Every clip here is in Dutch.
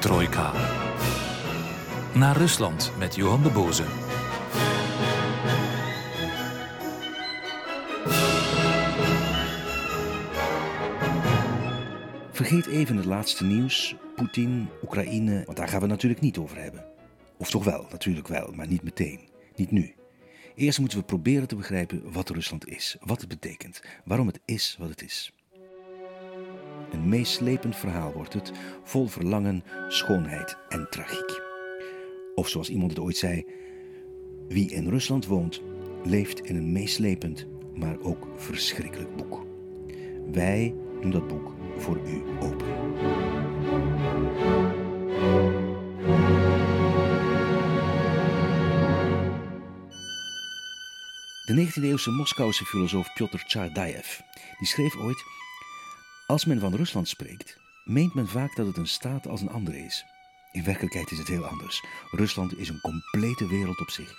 Trojka. Naar Rusland met Johan de Boze. Vergeet even het laatste nieuws. Poetin, Oekraïne, want daar gaan we natuurlijk niet over hebben. Of toch wel, natuurlijk wel, maar niet meteen. Niet nu. Eerst moeten we proberen te begrijpen wat Rusland is, wat het betekent, waarom het is wat het is. Een meeslepend verhaal wordt het, vol verlangen, schoonheid en tragiek. Of zoals iemand het ooit zei: Wie in Rusland woont, leeft in een meeslepend, maar ook verschrikkelijk boek. Wij doen dat boek voor u open. De 19e-eeuwse Moskouse filosoof Piotr Tsardaev die schreef ooit: Als men van Rusland spreekt, meent men vaak dat het een staat als een andere is. In werkelijkheid is het heel anders. Rusland is een complete wereld op zich.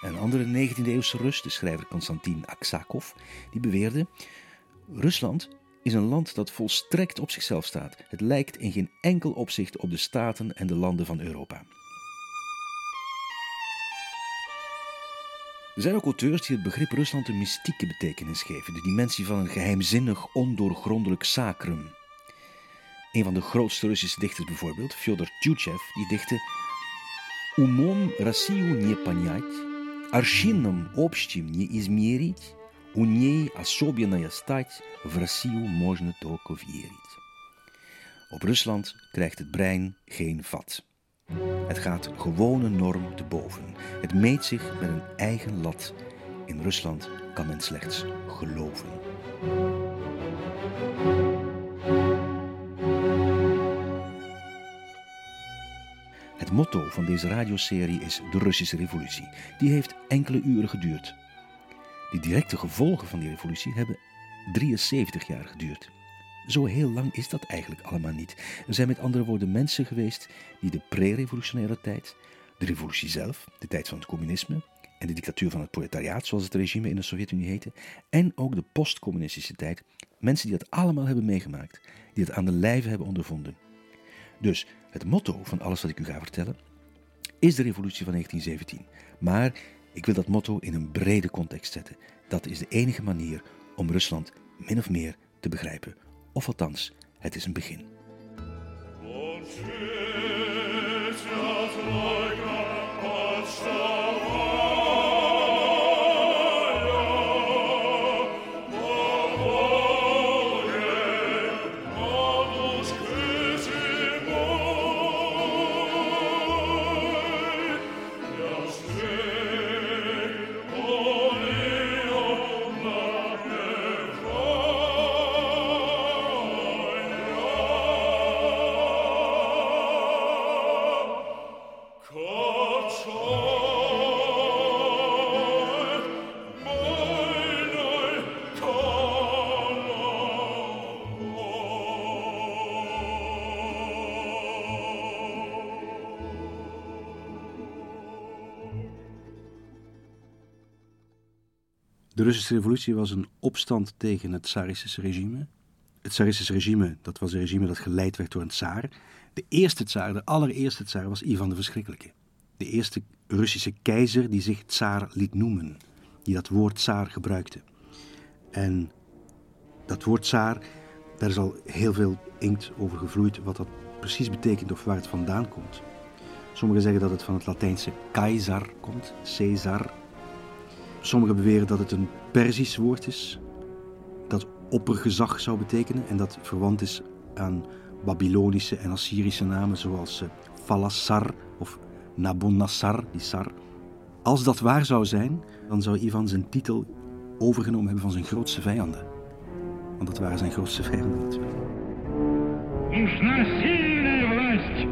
Een andere 19e-eeuwse Rus, de schrijver Konstantin Aksakov, die beweerde: Rusland is een land dat volstrekt op zichzelf staat. Het lijkt in geen enkel opzicht op de staten en de landen van Europa. Er zijn ook auteurs die het begrip Rusland een mystieke betekenis geven, de dimensie van een geheimzinnig, ondoorgrondelijk sacrum. Een van de grootste Russische dichters bijvoorbeeld, Fyodor Tjuchev, die dichtte Умом Россию не понять, аршином общим не измерить, у ней особенная стать, в Россию можно только верить. Op Rusland krijgt het brein geen vat. Het gaat gewone norm te boven. Het meet zich met een eigen lat. In Rusland kan men slechts geloven. Het motto van deze radioserie is de Russische Revolutie. Die heeft enkele uren geduurd. De directe gevolgen van die revolutie hebben 73 jaar geduurd. Zo heel lang is dat eigenlijk allemaal niet. Er zijn met andere woorden mensen geweest die de pre-revolutionaire tijd, de revolutie zelf, de tijd van het communisme en de dictatuur van het proletariaat, zoals het regime in de Sovjet-Unie heette, en ook de postcommunistische tijd, mensen die dat allemaal hebben meegemaakt, die het aan de lijve hebben ondervonden. Dus het motto van alles wat ik u ga vertellen is de revolutie van 1917. Maar ik wil dat motto in een brede context zetten. Dat is de enige manier om Rusland min of meer te begrijpen. Of althans, het is een begin. Russische revolutie was een opstand tegen het tsaristische regime. Het tsaristische regime, dat was een regime dat geleid werd door een tsaar. De eerste tsaar, de allereerste tsaar, was Ivan de Verschrikkelijke. De eerste Russische keizer die zich tsaar liet noemen. Die dat woord tsaar gebruikte. En dat woord tsaar, daar is al heel veel inkt over gevloeid wat dat precies betekent of waar het vandaan komt. Sommigen zeggen dat het van het Latijnse keizer komt, Caesar, Sommigen beweren dat het een Persisch woord is, dat oppergezag zou betekenen en dat verwant is aan Babylonische en Assyrische namen zoals uh, Falassar of Nabonassar, die Sar. Als dat waar zou zijn, dan zou Ivan zijn titel overgenomen hebben van zijn grootste vijanden. Want dat waren zijn grootste vijanden natuurlijk. Нужна сильная власть,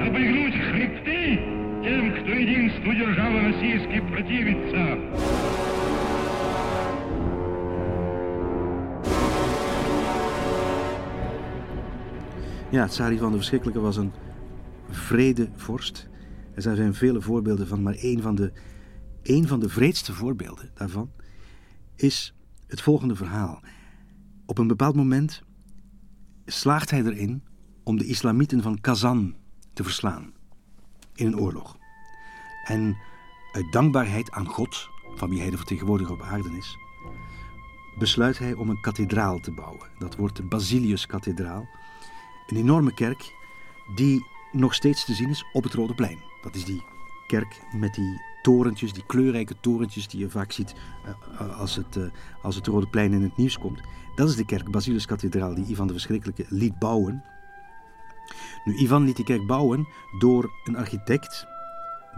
обогнуть хребты тем, кто единству державы российской противится. Ja, Tsari van de Verschrikkelijke was een vredevorst. Er zijn vele voorbeelden van, maar een van de, een van de vreedste voorbeelden daarvan is het volgende verhaal. Op een bepaald moment slaagt hij erin om de islamieten van Kazan te verslaan in een oorlog. En uit dankbaarheid aan God, van wie hij de vertegenwoordiger op aarde is, besluit hij om een kathedraal te bouwen. Dat wordt de Basilius-kathedraal. Een enorme kerk die nog steeds te zien is op het Rode Plein. Dat is die kerk met die torentjes, die kleurrijke torentjes die je vaak ziet uh, als, het, uh, als het Rode Plein in het nieuws komt. Dat is de kerk, Basilius-kathedraal, die Ivan de Verschrikkelijke liet bouwen. Nu, Ivan liet die kerk bouwen door een architect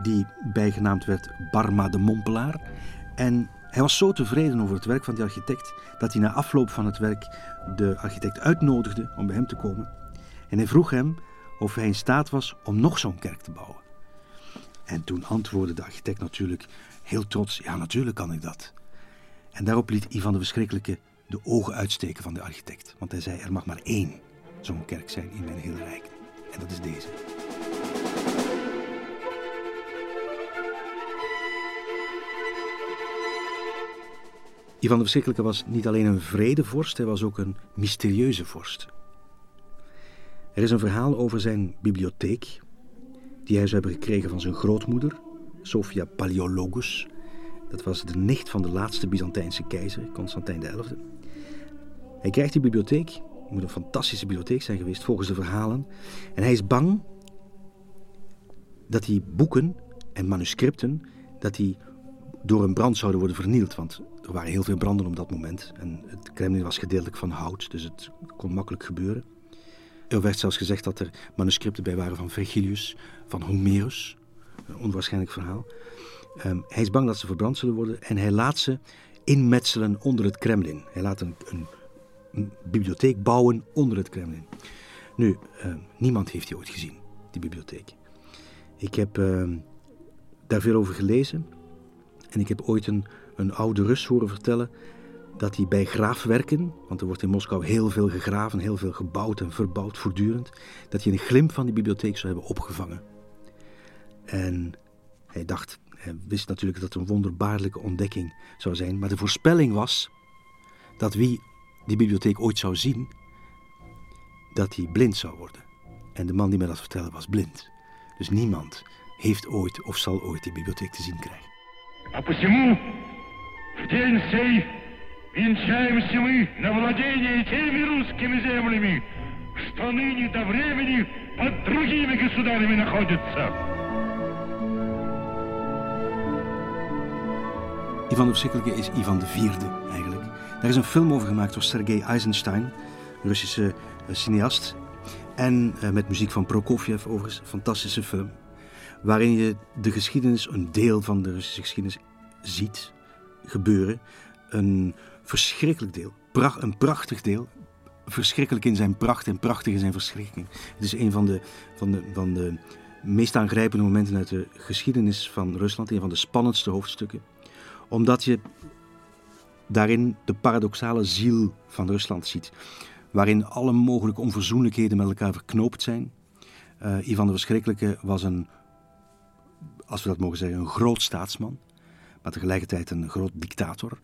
die bijgenaamd werd Barma de Mompelaar. En hij was zo tevreden over het werk van die architect dat hij na afloop van het werk de architect uitnodigde om bij hem te komen. En hij vroeg hem of hij in staat was om nog zo'n kerk te bouwen. En toen antwoordde de architect natuurlijk heel trots: Ja, natuurlijk kan ik dat. En daarop liet Ivan de Verschrikkelijke de ogen uitsteken van de architect. Want hij zei: Er mag maar één zo'n kerk zijn in mijn hele rijk. En dat is deze. Ivan de Verschrikkelijke was niet alleen een vredevorst, hij was ook een mysterieuze vorst. Er is een verhaal over zijn bibliotheek, die hij zou hebben gekregen van zijn grootmoeder, Sophia Paleologus. Dat was de nicht van de laatste Byzantijnse keizer, Constantijn XI. Hij krijgt die bibliotheek, het moet een fantastische bibliotheek zijn geweest volgens de verhalen. En hij is bang dat die boeken en manuscripten dat die door een brand zouden worden vernield. Want er waren heel veel branden op dat moment. En het Kremlin was gedeeltelijk van hout, dus het kon makkelijk gebeuren. Er werd zelfs gezegd dat er manuscripten bij waren van Vergilius, van Homerus. Een onwaarschijnlijk verhaal. Um, hij is bang dat ze verbrand zullen worden en hij laat ze inmetselen onder het Kremlin. Hij laat een, een, bibliotheek bouwen onder het Kremlin. Nu, uh, niemand heeft die ooit gezien, die bibliotheek. Ik heb uh, daar veel over gelezen. En ik heb ooit een, een oude Rus horen vertellen dat hij bij graafwerken, want er wordt in Moskou heel veel gegraven, heel veel gebouwd en verbouwd voortdurend, dat hij een glimp van die bibliotheek zou hebben opgevangen. En hij dacht, hij wist natuurlijk dat het een wonderbaarlijke ontdekking zou zijn, maar de voorspelling was dat wie die bibliotheek ooit zou zien, dat hij blind zou worden. En de man die mij dat vertelde was blind. Dus niemand heeft ooit of zal ooit die bibliotheek te zien krijgen. А посему в день сей венчаемся мы на владение теми русскими землями, что ныне до времени под другими государями находятся. Ivan de Verschrikkelijke is Ivan de Vierde eigenlijk. Daar is een film over gemaakt door Sergei Eisenstein, een Russische uh, cineast. En uh, met muziek van Prokofjev overigens, een fantastische film waarin je de geschiedenis, een deel van de Russische geschiedenis, ziet gebeuren. Een verschrikkelijk deel, een prachtig deel. Verschrikkelijk in zijn pracht en prachtig in zijn verschrikking. Het is een van de, van de, van de meest aangrijpende momenten uit de geschiedenis van Rusland, een van de spannendste hoofdstukken. Omdat je daarin de paradoxale ziel van Rusland ziet, waarin alle mogelijke onverzoenlijkheden met elkaar verknoopt zijn. Uh, Ivan de Verschrikkelijke was een als we dat mogen zeggen, een groot staatsman, maar tegelijkertijd een groot dictator,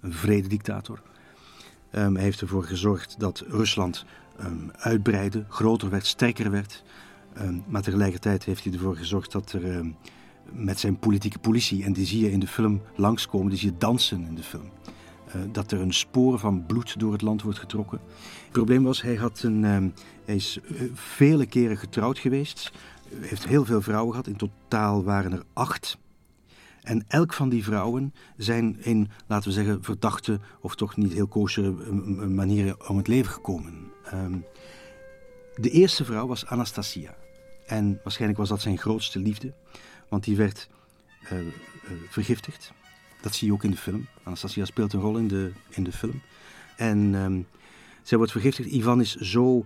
een vrededictator. Um, hij heeft ervoor gezorgd dat Rusland um, uitbreidde, groter werd, sterker werd. Um, maar tegelijkertijd heeft hij ervoor gezorgd dat er met zijn politieke politie, en die zie je in de film langskomen, die zie je dansen in de film. Uh, dat er een spoor van bloed door het land wordt getrokken. Het probleem was, hij, had een, hij is uh, vele keren getrouwd geweest heeft heel veel vrouwen gehad. In totaal waren er acht. En elk van die vrouwen zijn in, laten we zeggen, verdachte of toch niet heel koosere manieren om het leven gekomen. Um, de eerste vrouw was Anastasia. En waarschijnlijk was dat zijn grootste liefde, want die werd uh, uh, vergiftigd. Dat zie je ook in de film. Anastasia speelt een rol in de, in de film. En um, zij wordt vergiftigd. Ivan is zo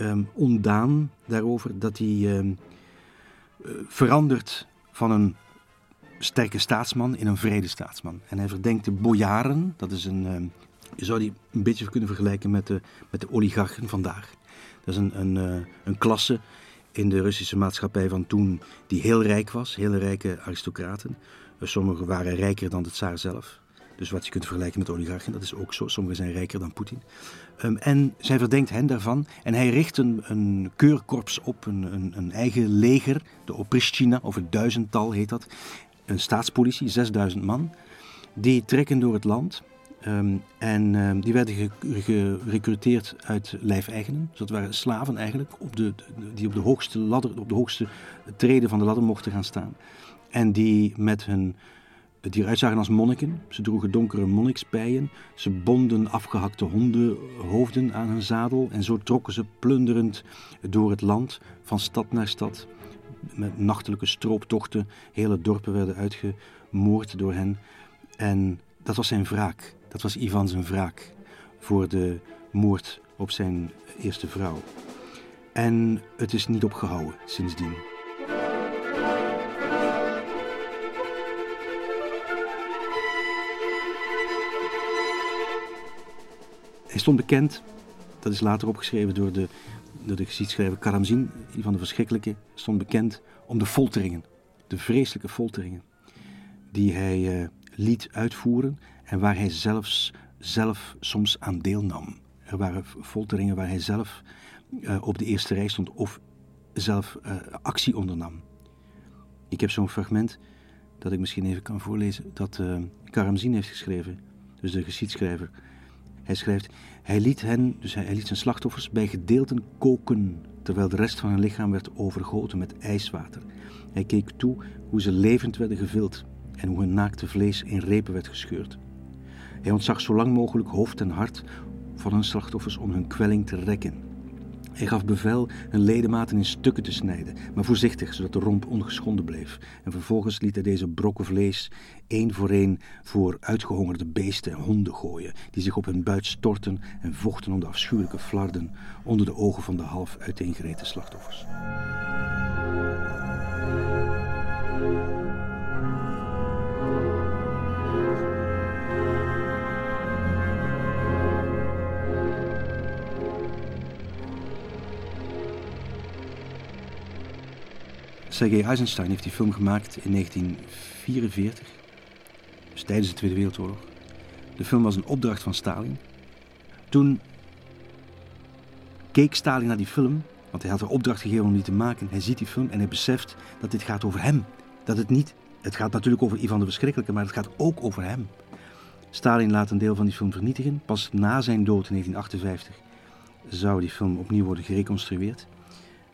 um, ondaan daarover dat hij verandert van een sterke staatsman in een vrede staatsman. En hij verdenkt de bojaren, dat is een, uh, je zou die een beetje kunnen vergelijken met de, met de oligarchen vandaag. Dat is een, een, uh, een klasse in de Russische maatschappij van toen die heel rijk was, hele rijke aristocraten. Sommigen waren rijker dan de tsaar zelf. Dus wat je kunt vergelijken met oligarchen, dat is ook zo. Sommigen zijn rijker dan Poetin. Ehm, en zij verdenkt hen daarvan. En hij richt een, keurkorps op, een, een, een eigen leger, de Oprishchina, of het duizendtal heet dat. Een staatspolitie, 6000 man. Die trekken door het land. Ehm, en ehm, die werden gerecruiteerd uit lijfeigenen. Dus dat waren slaven eigenlijk, op de, die op de hoogste ladder, op de hoogste treden van de ladder mochten gaan staan. En die met hun die eruit zagen als monniken. Ze droegen donkere monnikspijen. Ze bonden afgehakte hondenhoofden aan hun zadel. En zo trokken ze plunderend door het land, van stad naar stad. Met nachtelijke strooptochten. Hele dorpen werden uitgemoord door hen. En dat was zijn wraak. Dat was Ivan zijn wraak voor de moord op zijn eerste vrouw. En het is niet opgehouden sindsdien. Hij stond bekend, dat is later opgeschreven door de, de geschiedschrijver Karamzin, van de Verschrikkelijke, stond bekend om de folteringen, de vreselijke folteringen, die hij uh, liet uitvoeren en waar hij zelfs zelf soms aan deelnam. Er waren folteringen waar hij zelf uh, op de eerste rij stond of zelf uh, actie ondernam. Ik heb zo'n fragment dat ik misschien even kan voorlezen, dat Karamzin heeft geschreven, dus de geschiedschrijver. Hij schrijft, hij liet hen, dus hij, liet zijn slachtoffers bij gedeelten koken, terwijl de rest van hun lichaam werd overgoten met ijswater. Hij keek toe hoe ze levend werden gevild en hoe hun naakte vlees in repen werd gescheurd. Hij ontzag zo lang mogelijk hoofd en hart van hun slachtoffers om hun kwelling te rekken. Hij gaf bevel hun ledematen in stukken te snijden, maar voorzichtig, zodat de romp ongeschonden bleef. En vervolgens liet hij deze brokken vlees één voor één voor uitgehongerde beesten en honden gooien, die zich op hun buit stortten en vochten om de afschuwelijke flarden onder de ogen van de half uiteengereten slachtoffers. Sergei Eisenstein heeft die film gemaakt in 1944, dus tijdens de Tweede Wereldoorlog. De film was een opdracht van Stalin. Toen keek Stalin naar die film, want hij had er opdracht gegeven om die te maken. Hij ziet die film en hij beseft dat dit gaat over hem. Dat het niet, het gaat natuurlijk over Ivan de Verschrikkelijke, maar het gaat ook over hem. Stalin laat een deel van die film vernietigen. Pas na zijn dood in 1958 zou die film opnieuw worden gereconstrueerd.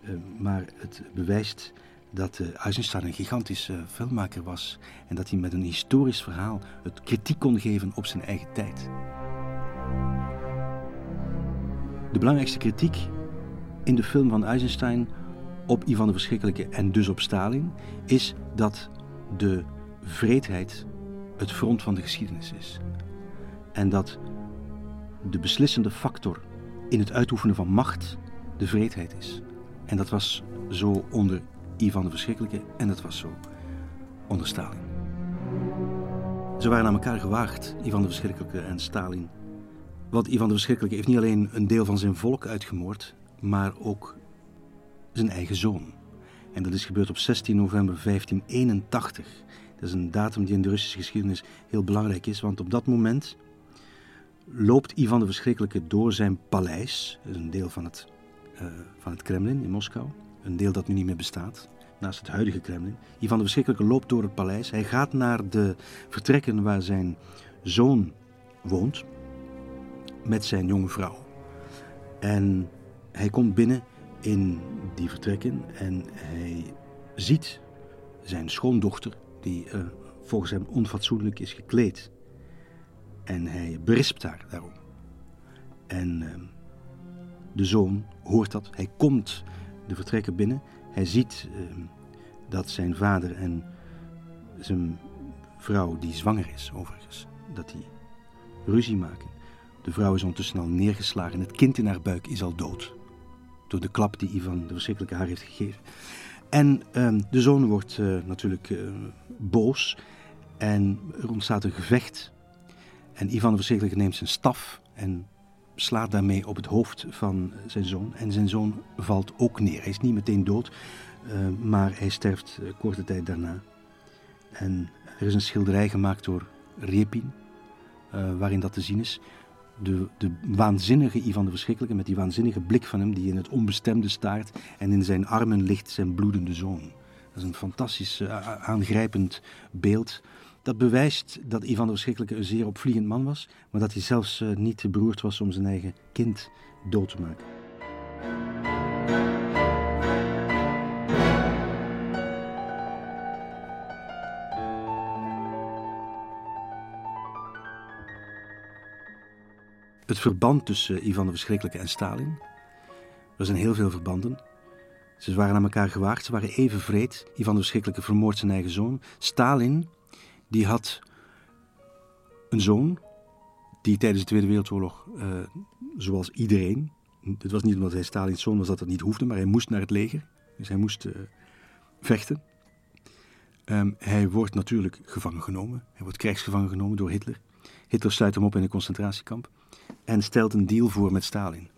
Uh, maar het bewijst dat uh, Eisenstein een gigantische uh, filmmaker was en dat hij met een historisch verhaal het kritiek kon geven op zijn eigen tijd. De belangrijkste kritiek in de film van Eisenstein op Ivan de Verschrikkelijke en dus op Stalin is dat de vreedheid het front van de geschiedenis is. En dat de beslissende factor in het uitoefenen van macht de vreedheid is. En dat was zo onder Ivan de Verschrikkelijke en dat was zo onder Stalin. Ze waren aan elkaar gewaagd, Ivan de Verschrikkelijke en Stalin. Want Ivan de Verschrikkelijke heeft niet alleen een deel van zijn volk uitgemoord, maar ook zijn eigen zoon. En dat is gebeurd op 16 november 1581. Dat is een datum die in de Russische geschiedenis heel belangrijk is, want op dat moment loopt Ivan de Verschrikkelijke door zijn paleis, een deel van het, uh, van het Kremlin in Moskou een deel dat nu niet meer bestaat, naast het huidige Kremlin. Ivan de Verschrikkelijke loopt door het paleis. Hij gaat naar de vertrekken waar zijn zoon woont met zijn jonge vrouw. En hij komt binnen in die vertrekken en hij ziet zijn schoondochter, die uh, volgens hem onfatsoenlijk is gekleed. En hij berispt haar daarom. En uh, de zoon hoort dat. Hij komt de vertrekken binnen. Hij ziet uh, dat zijn vader en zijn vrouw, die zwanger is overigens, dat die ruzie maken. De vrouw is ondertussen al neergeslagen. Het kind in haar buik is al dood. Door de klap die Ivan de verschrikkelijke haar heeft gegeven. En uh, de zoon wordt uh, natuurlijk uh, boos. En er ontstaat een gevecht. En Ivan de verschrikkelijke neemt zijn staf en slaat daarmee op het hoofd van zijn zoon. En zijn zoon valt ook neer. Hij is niet meteen dood, uh, maar hij sterft uh, korte tijd daarna. En er is een schilderij gemaakt door Repin. eh, waarin dat te zien is. De, de waanzinnige Ivan de Verschrikkelijke met die waanzinnige blik van hem die in het onbestemde staart en in zijn armen ligt zijn bloedende zoon. Dat is een fantastisch aangrijpend beeld. Dat bewijst dat Ivan de Verschrikkelijke een zeer opvliegend man was, maar dat hij zelfs uh, niet te beroerd was om zijn eigen kind dood te maken. het verband tussen Ivan de Verschrikkelijke en Stalin. Er zijn heel veel verbanden. Ze waren aan elkaar gewaagd, ze waren even vreed. Ivan de Verschrikkelijke vermoordt zijn eigen zoon. Stalin, die had een zoon die tijdens de Tweede Wereldoorlog, uh, zoals iedereen, het was niet omdat hij Stalins zoon was dat dat niet hoefde, maar hij moest naar het leger. Dus hij moest uh, vechten. Um, hij wordt natuurlijk gevangen genomen. Hij wordt krijgsgevangen genomen door Hitler. Hitler sluit hem op in een concentratiekamp en stelt een deal voor met Stalin.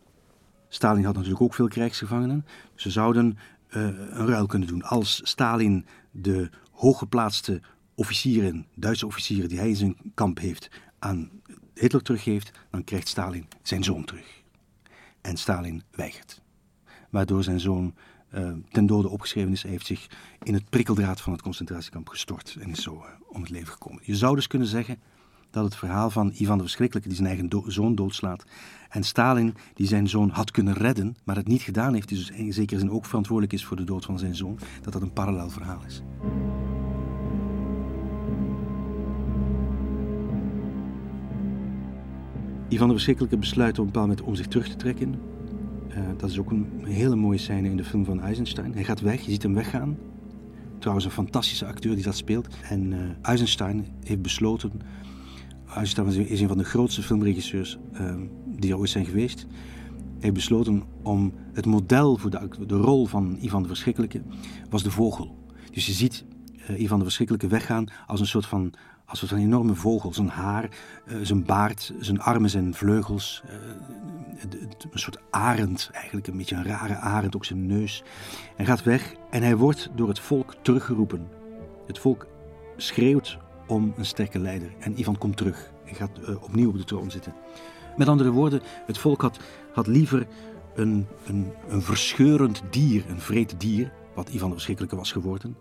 Stalin had natuurlijk ook veel krijgsgevangenen. Ze zouden uh, een ruil kunnen doen. Als Stalin de hooggeplaatste officieren, Duitse officieren die hij in zijn kamp heeft, aan Hitler teruggeeft, dan krijgt Stalin zijn zoon terug. En Stalin weigert. Waardoor zijn zoon uh, ten dode opgeschreven is. Hij heeft zich in het prikkeldraad van het concentratiekamp gestort en is zo uh, om het leven gekomen. Je zou dus kunnen zeggen dat het verhaal van Ivan de Verschrikkelijke, die zijn eigen zoon doodslaat, en Stalin, die zijn zoon had kunnen redden, maar het niet gedaan heeft, dus in zekere zin ook verantwoordelijk is voor de dood van zijn zoon, dat dat een parallel verhaal is. Ivan de Verschrikkelijke besluit op een bepaald moment om zich terug te trekken. Uh, dat is ook een hele mooie scène in de film van Eisenstein. Hij gaat weg, je ziet hem weggaan. Trouwens, een fantastische acteur die dat speelt. En uh, Eisenstein heeft besloten Eisenstein is een van de grootste filmregisseurs uh, die er ooit zijn geweest. Hij heeft besloten om het model voor de, de rol van Ivan de Verschrikkelijke was de vogel. Dus je ziet Ivan de Verschrikkelijke weggaan als een soort van, als een enorme vogel. Zijn haar, uh, zijn baard, zijn armen, zijn vleugels. Uh, een soort arend, eigenlijk een beetje een rare arend, ook zijn neus. Hij gaat weg en hij wordt door het volk teruggeroepen. Het volk schreeuwt om een sterke leider. En Ivan komt terug en gaat opnieuw op de troon zitten. Met andere woorden, het volk had, had liever een, een, een verscheurend dier, een vreed dier, wat Ivan de Verschrikkelijke was geworden,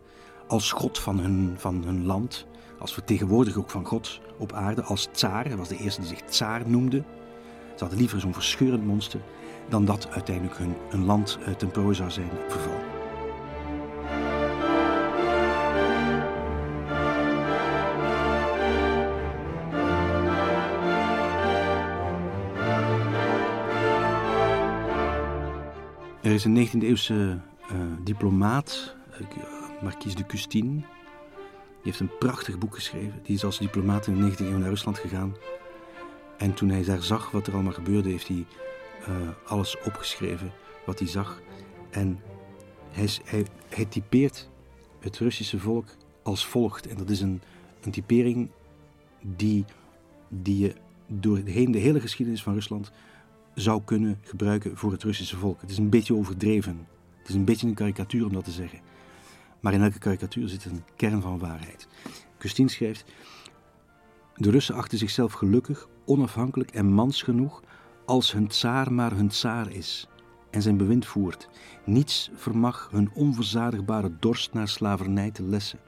als god van hun, van hun land, als vertegenwoordiger ook van God op aarde, als tsaar. Hij was de eerste die zich tsaar noemde. Ze hadden liever zo'n verscheurend monster dan dat uiteindelijk hun een land uh, ten prooi zou zijn vervallen. Er is een 19e eeuwse uh, diplomaat, uh, Marquise de Custine. Die heeft een prachtig boek geschreven. Die is als diplomaat in de 19e eeuw naar Rusland gegaan. En toen hij daar zag wat er allemaal gebeurde, heeft hij uh, alles opgeschreven wat hij zag. En hij, hij, typeert het Russische volk als volgt. En dat is een, een typering die, die je door de hele geschiedenis van Rusland zou kunnen gebruiken voor het Russische volk. Het is een beetje overdreven. Het is een beetje een karikatuur om dat te zeggen. Maar in elke karikatuur zit een kern van waarheid. Christine schrijft: De Russen achten zichzelf gelukkig, onafhankelijk en mans genoeg als hun tsaar maar hun tsaar is en zijn bewind voert. Niets vermag hun onverzadigbare dorst naar slavernij te lessen.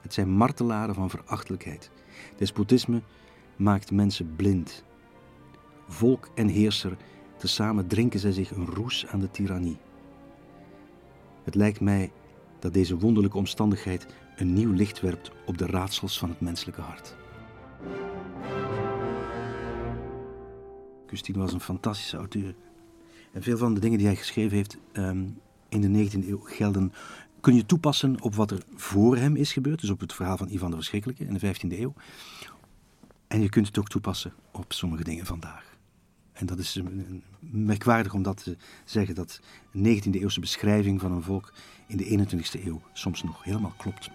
Het zijn martelaren van verachtelijkheid. Despotisme maakt mensen blind volk en heerser, tezamen drinken zij zich een roes aan de tirannie. Het lijkt mij dat deze wonderlijke omstandigheid een nieuw licht werpt op de raadsels van het menselijke hart. Custine was een fantastische auteur. En veel van de dingen die hij geschreven heeft um, in de 19e eeuw gelden. Kun je toepassen op wat er voor hem is gebeurd, dus op het verhaal van Ivan de Verschrikkelijke in de 15e eeuw. En je kunt het ook toepassen op sommige dingen vandaag. En dat is merkwaardig om dat te zeggen, dat de 19e eeuwse beschrijving van een volk in de 21e eeuw soms nog helemaal klopt.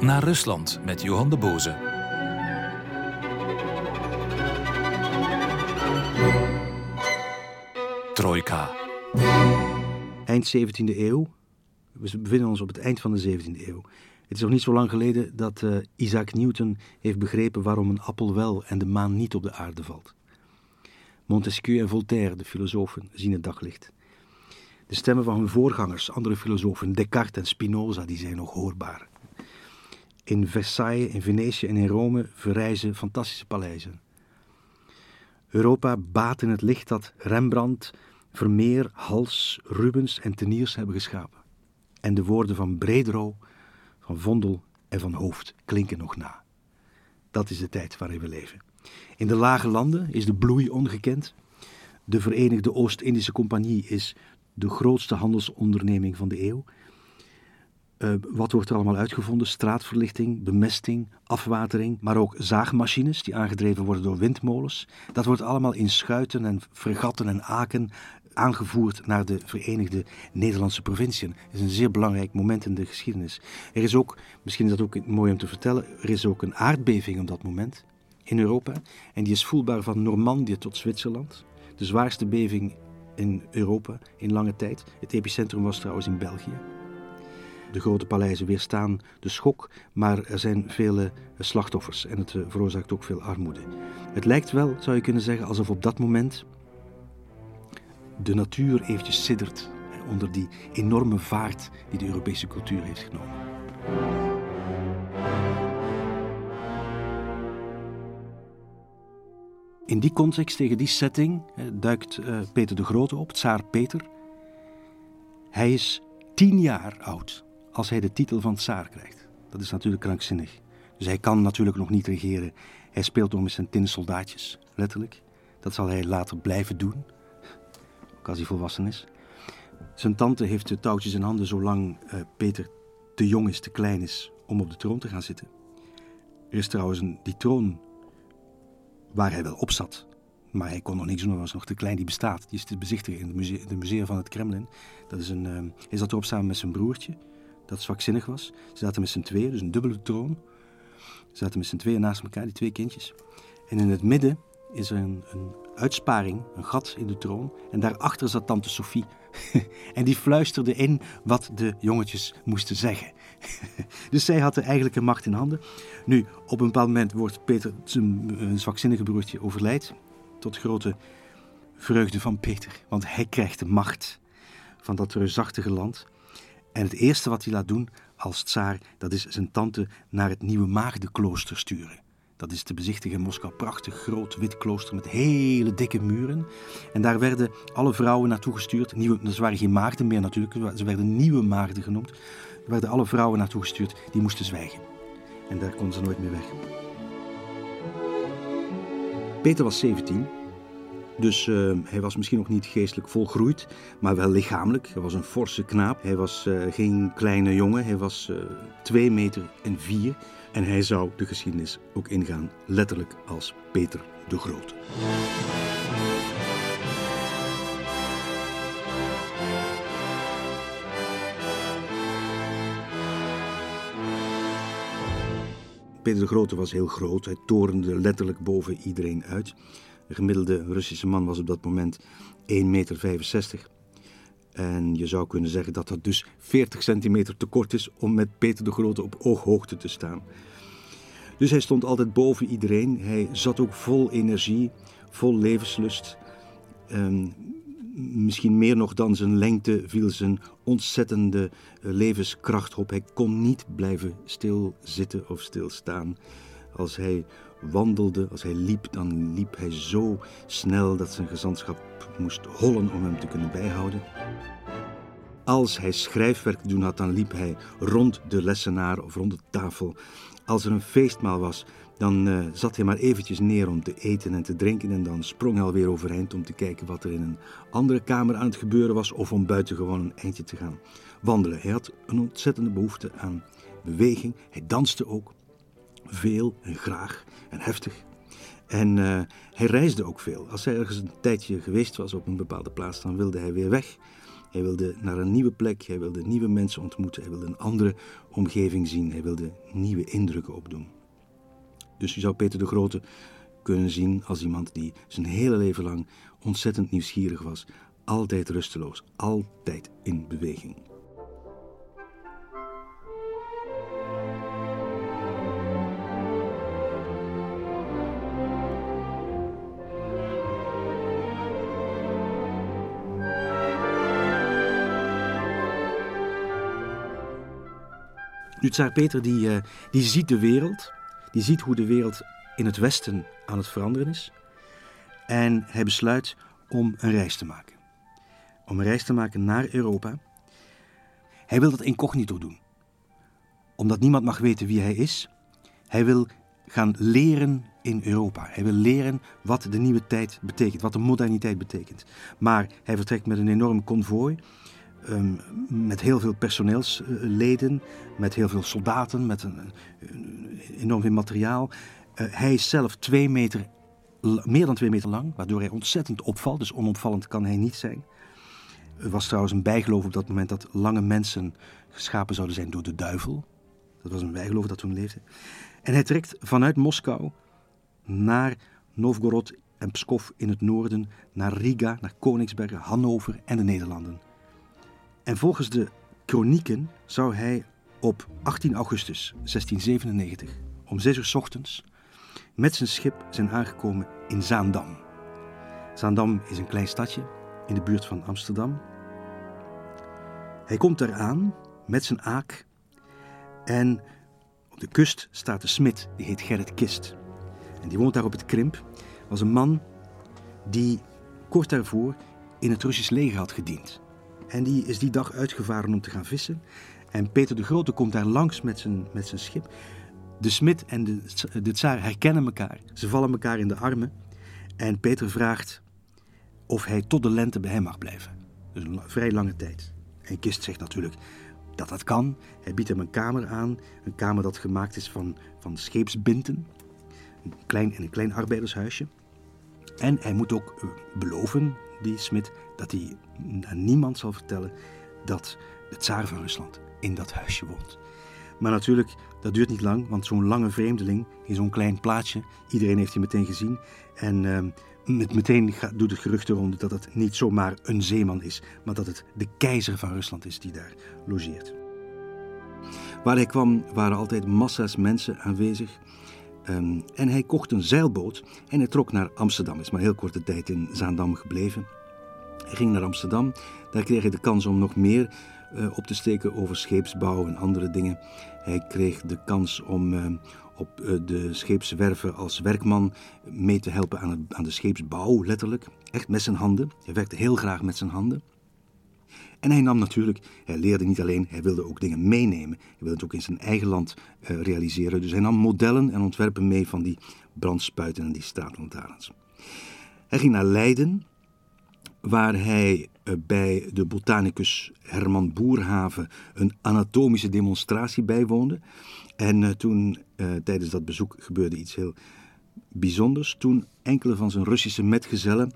Naar Rusland met Johan de Boze. Trojka. Eind 17e eeuw. We bevinden ons op het eind van de 17e eeuw. Het is nog niet zo lang geleden dat uh, Isaac Newton heeft begrepen waarom een appel wel en de maan niet op de aarde valt. Montesquieu en Voltaire, de filosofen, zien het daglicht. De stemmen van hun voorgangers, andere filosofen, Descartes en Spinoza, die zijn nog hoorbaar. In Versailles, in Venetië en in Rome verrijzen fantastische paleizen. Europa baat in het licht dat Rembrandt, Vermeer, Hals, Rubens en Teniers hebben geschapen. En de woorden van Bredero, van Vondel en van Hoofd klinken nog na. Dat is de tijd waarin we leven. In de lage landen is de bloei ongekend. De Verenigde Oost-Indische Compagnie is de grootste handelsonderneming van de eeuw. Uh, wat wordt er allemaal uitgevonden? Straatverlichting, bemesting, afwatering, maar ook zaagmachines die aangedreven worden door windmolens. Dat wordt allemaal in schuiten en fregatten en aken aangevoerd naar de Verenigde Nederlandse provinciën. Dat is een zeer belangrijk moment in de geschiedenis. Er is ook, misschien is dat ook mooi om te vertellen, er is ook een aardbeving op dat moment in Europa. En die is voelbaar van Normandië tot Zwitserland. De zwaarste beving in Europa in lange tijd. Het epicentrum was trouwens in België. De grote paleizen weerstaan de schok, maar er zijn vele slachtoffers en het veroorzaakt ook veel armoede. Het lijkt wel, zou je kunnen zeggen, alsof op dat moment de natuur eventjes siddert onder die enorme vaart die de Europese cultuur heeft genomen. In die context, tegen die setting, duikt uh, Peter de Grote op, tsaar Peter. Hij is tien jaar oud als hij de titel van tsaar krijgt. Dat is natuurlijk krankzinnig. Dus hij kan natuurlijk nog niet regeren. Hij speelt nog met zijn tinnen soldaatjes, letterlijk. Dat zal hij later blijven doen, als hij volwassen is. Zijn tante heeft de touwtjes in handen zolang uh, Peter te jong is, te klein is om op de troon te gaan zitten. Er is trouwens die troon waar hij wel op zat. Maar hij kon nog niks doen, hij was nog te klein, die bestaat. Die is te bezichtigen in het museum, van het Kremlin. Dat is een, uh, hij zat erop samen met zijn broertje, dat zwakzinnig was. Ze zaten met z'n tweeën, dus een dubbele troon. Ze zaten met z'n tweeën naast elkaar, die twee kindjes. En in het midden is er een, een uitsparing, een gat in de troon. En daarachter zat tante Sophie. en die fluisterde in wat de jongetjes moesten zeggen. dus zij had de eigenlijke macht in handen. Nu, op een bepaald moment wordt Peter, zijn zwakzinnige broertje, overlijdt. Tot grote vreugde van Peter. Want hij krijgt de macht van dat reusachtige land. En het eerste wat hij laat doen als tsaar, dat is zijn tante naar het nieuwe maagdenklooster sturen. Dat is te bezichtigen in Moskou. Prachtig groot wit klooster met hele dikke muren. En daar werden alle vrouwen naartoe gestuurd. Nieuwe, waren geen maagden meer natuurlijk, ze werden nieuwe maagden genoemd. Er werden alle vrouwen naartoe gestuurd, die moesten zwijgen. En daar konden ze nooit meer weg. Peter was 17, dus uh, hij was misschien nog niet geestelijk volgroeid, maar wel lichamelijk. Hij was een forse knaap. Hij was uh, geen kleine jongen. Hij was uh, 2 meter en 4. En hij zou de geschiedenis ook ingaan, letterlijk als Peter de Grote. Peter de Grote was heel groot. Hij torende letterlijk boven iedereen uit. De gemiddelde Russische man was op dat moment 1,65 meter. En je zou kunnen zeggen dat dat dus 40 centimeter te kort is om met Peter de Grote op ooghoogte te staan. Dus hij stond altijd boven iedereen. Hij zat ook vol energie, vol levenslust. Um, misschien meer nog dan zijn lengte viel zijn ontzettende eh, levenskracht op. Hij kon niet blijven stilzitten of stilstaan. Als hij wandelde, als hij liep, dan liep hij zo snel dat zijn gezantschap moest hollen om hem te kunnen bijhouden. Als hij schrijfwerk te doen had, dan liep hij rond de lessenaar of rond de tafel. Als er een feestmaal was, dan uh, zat hij maar eventjes neer om te eten en te drinken en dan sprong hij alweer overeind om te kijken wat er in een andere kamer aan het gebeuren was of om buiten gewoon een eindje te gaan wandelen. Hij had een ontzettende behoefte aan beweging. Hij danste ook veel en graag en heftig. En uh, hij reisde ook veel. Als hij ergens een tijdje geweest was op een bepaalde plaats, dan wilde hij weer weg. Hij wilde naar een nieuwe plek, hij wilde nieuwe mensen ontmoeten, hij wilde een andere omgeving zien, hij wilde nieuwe indrukken opdoen. Dus je zou Peter de Grote kunnen zien als iemand die zijn hele leven lang ontzettend nieuwsgierig was. altijd rusteloos, altijd in beweging. Nu, tsaar Peter die, uh, die ziet de wereld, die ziet hoe de wereld in het Westen aan het veranderen is. En hij besluit om een reis te maken. Om een reis te maken naar Europa. Hij wil dat incognito doen. Omdat niemand mag weten wie hij is. Hij wil gaan leren in Europa. Hij wil leren wat de nieuwe tijd betekent, wat de moderniteit betekent. Maar hij vertrekt met een enorm konvooi. Um, met heel veel personeelsleden, met heel veel soldaten, met een, een enorm veel materiaal. Uh, hij is zelf twee meter meer dan twee meter lang, waardoor hij ontzettend opvalt. Dus onopvallend kan hij niet zijn. Er was trouwens een bijgeloof op dat moment dat lange mensen geschapen zouden zijn door de duivel. Dat was een bijgeloof dat toen leefde. En hij trekt vanuit Moskou naar Novgorod en Pskov in het noorden, naar Riga, naar Koningsbergen, Hannover en de Nederlanden. En volgens de kronieken zou hij op 18 augustus 1697 om 6 uur ochtends met zijn schip zijn aangekomen in Zaandam. Zaandam is een klein stadje in de buurt van Amsterdam. Hij komt daar aan met zijn aak en op de kust staat de smid, die heet Gerrit Kist. En die woont daar op het Krimp. Was een man die kort daarvoor in het Russisch leger had gediend. En die is die dag uitgevaren om te gaan vissen. En Peter de Grote komt daar langs met zijn, met zijn schip. De smid en de, de tsaar herkennen elkaar. Ze vallen elkaar in de armen. En Peter vraagt of hij tot de lente bij hem mag blijven. Dus een vrij lange tijd. En Kist zegt natuurlijk dat dat kan. Hij biedt hem een kamer aan. Een kamer dat gemaakt is van, van scheepsbinten. Een klein, een klein arbeidershuisje. En hij moet ook eh, beloven, die smid, dat hij aan niemand zal vertellen dat de tsaar van Rusland in dat huisje woont. Maar natuurlijk, dat duurt niet lang, want zo'n lange vreemdeling in zo'n klein plaatsje, iedereen heeft hij meteen gezien. En uh, met, meteen doet het gerucht rond dat het niet zomaar een zeeman is, maar dat het de keizer van Rusland is die daar logeert. Waar hij kwam waren altijd massa's mensen aanwezig. Um, en hij kocht een zeilboot en hij trok naar Amsterdam. Is maar heel korte tijd in Zaandam gebleven. Hij ging naar Amsterdam. Daar kreeg hij de kans om nog meer uh, op te steken over scheepsbouw en andere dingen. Hij kreeg de kans om uh, op uh, de scheepswerven als werkman mee te helpen aan, het, aan de scheepsbouw, letterlijk. Echt met zijn handen. Hij werkte heel graag met zijn handen. En hij nam natuurlijk, hij leerde niet alleen, hij wilde ook dingen meenemen. Hij wilde het ook in zijn eigen land realiseren. Dus hij nam modellen en ontwerpen mee van die brandspuiten en die straatlantaarns. Hij ging naar Leiden, waar hij uh, bij de botanicus Herman Boerhaven een anatomische demonstratie bijwoonde. En uh, toen tijdens dat bezoek gebeurde iets heel bijzonders. Toen enkele van zijn Russische metgezellen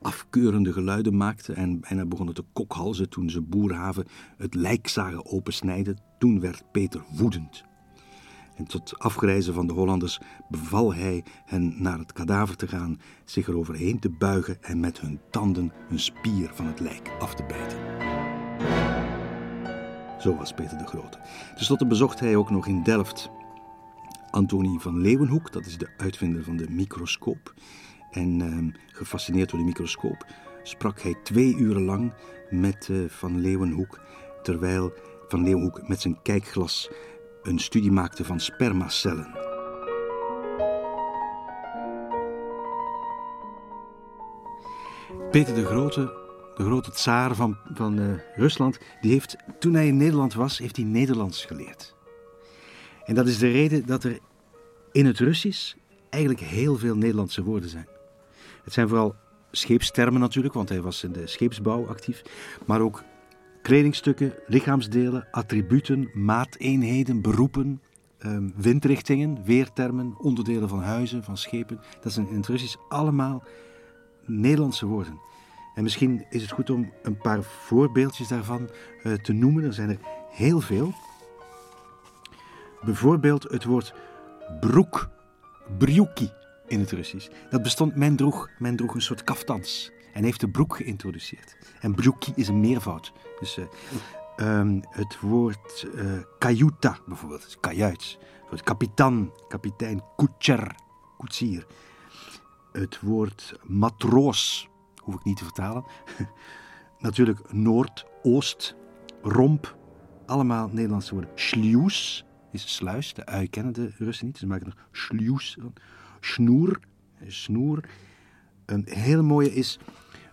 afkeurende geluiden maakten en bijna begonnen te kokhalzen toen ze Boerhaven het lijk zagen opensnijden. Toen werd Peter woedend. En tot afgrijzen van de Hollanders beval hij hen naar het kadaver te gaan, zich eroverheen te buigen en met hun tanden een spier van het lijk af te bijten. Zo was Peter de Grote. Ten slotte bezocht hij ook nog in Delft Antonie van Leeuwenhoek, dat is de uitvinder van de microscoop. En uh, gefascineerd door de microscoop sprak hij twee uren lang met uh, Van Leeuwenhoek, terwijl Van Leeuwenhoek met zijn kijkglas een studie maakte van spermacellen. Peter de Grote, de grote tsaar van, van uh, Rusland, die heeft, toen hij in Nederland was, heeft hij Nederlands geleerd. En dat is de reden dat er in het Russisch eigenlijk heel veel Nederlandse woorden zijn. Het zijn vooral scheepstermen natuurlijk, want hij was in de scheepsbouw actief. Maar ook kledingstukken, lichaamsdelen, attributen, maateenheden, beroepen, um, windrichtingen, weertermen, onderdelen van huizen, van schepen. Dat zijn in het Russisch allemaal Nederlandse woorden. En misschien is het goed om een paar voorbeeldjes daarvan uh, te noemen. Er zijn er heel veel. Bijvoorbeeld het woord broek, brjuki in het Russisch. Dat bestond, men droeg, men droeg een soort kaftans. En heeft de broek geïntroduceerd. En broekie is een meervoud. Dus eh, ehm, het woord uh, kajuta bijvoorbeeld, kajuit. Het woord kapitan, kapitein, koetscher, koetsier. Het woord matroos, hoef ik niet te vertalen. Natuurlijk Noord, Oost, Romp, allemaal Nederlandse woorden. Schlius is sluis, de ui kennen de Russen niet, ze maken er schlius van. Snoer, snoer. Een heel mooie is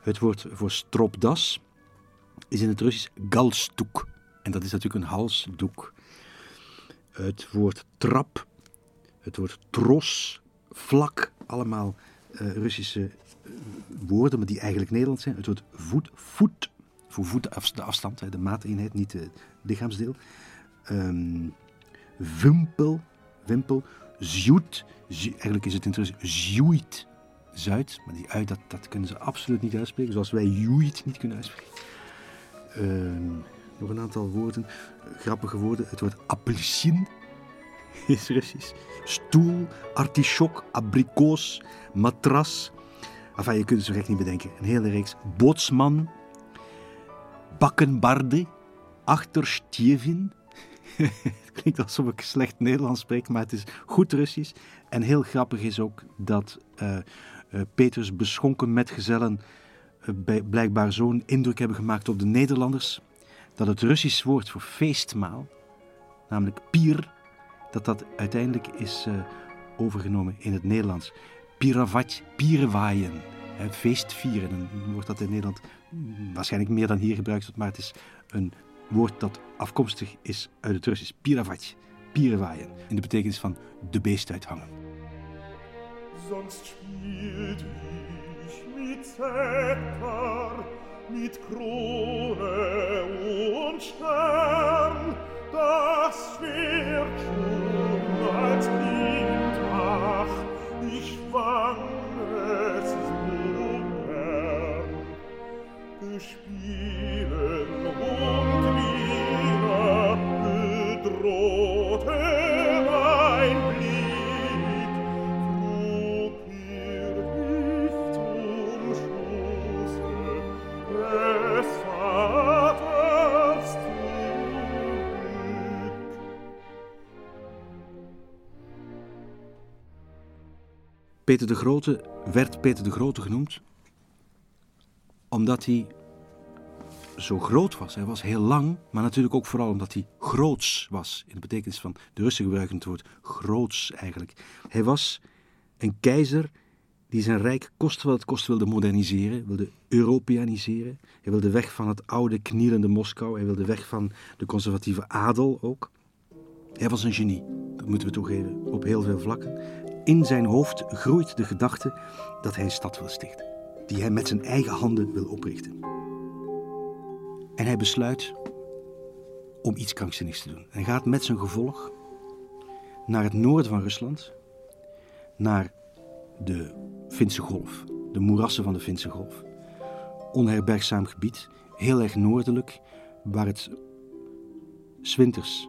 het woord voor stropdas, is in het Russisch galstuk. En dat is natuurlijk een halsdoek. Het woord trap, het woord tros, vlak, allemaal uh, Russische uh, woorden, maar die eigenlijk Nederlands zijn. Het woord voet, voet, voor voet de afstand, de maateenheid, niet het lichaamsdeel. Um, wimpel, wimpel, zjoet, eigenlijk is het in het Russisch zjoeit, Zuid, maar die uit, dat, dat kunnen ze absoluut niet uitspreken, zoals wij joeit niet kunnen uitspreken. Uh, nog een aantal woorden, grappige woorden. Het woord appelsien is Russisch. Stoel, artichok, abrikoos, matras. Enfin, je kunt het zo niet bedenken. Een hele reeks. Bootsman, bakkenbarde, achterstjevin. het klinkt alsof ik slecht Nederlands spreek, maar het is goed Russisch. En heel grappig is ook dat uh, Peters beschonken metgezellen uh, blijkbaar zo'n indruk hebben gemaakt op de Nederlanders, dat het Russisch woord voor feestmaal, namelijk pier, dat dat uiteindelijk is uh, overgenomen in het Nederlands. Piravat, pierwaaien, het feestvieren. Dan wordt dat in Nederland waarschijnlijk meer dan hier gebruikt, maar het is een woord dat afkomstig is uit het Russisch. Piravat, pierwaaien, in de betekenis van de beest uithangen. sonst spielt ich mit Zepter, mit Krone und Stern, das wird schon als Kind, ach, ich fang es so gern. Gespielen und wieder bedrohen, Peter de Grote werd Peter de Grote genoemd omdat hij zo groot was. Hij was heel lang, maar natuurlijk ook vooral omdat hij groots was. In de betekenis van de Russen gebruiken het woord groots eigenlijk. Hij was een keizer die zijn rijk koste wat het kost wilde moderniseren, wilde Europeaniseren. Hij wilde weg van het oude knielende Moskou, hij wilde weg van de conservatieve adel ook. Hij was een genie, dat moeten we toegeven, op heel veel vlakken. In zijn hoofd groeit de gedachte dat hij een stad wil stichten, die hij met zijn eigen handen wil oprichten. En hij besluit om iets krankzinnigs te doen. Hij gaat met zijn gevolg naar het noorden van Rusland, naar de Finse Golf, de moerassen van de Finse Golf. Onherbergzaam gebied, heel erg noordelijk, waar het zwinters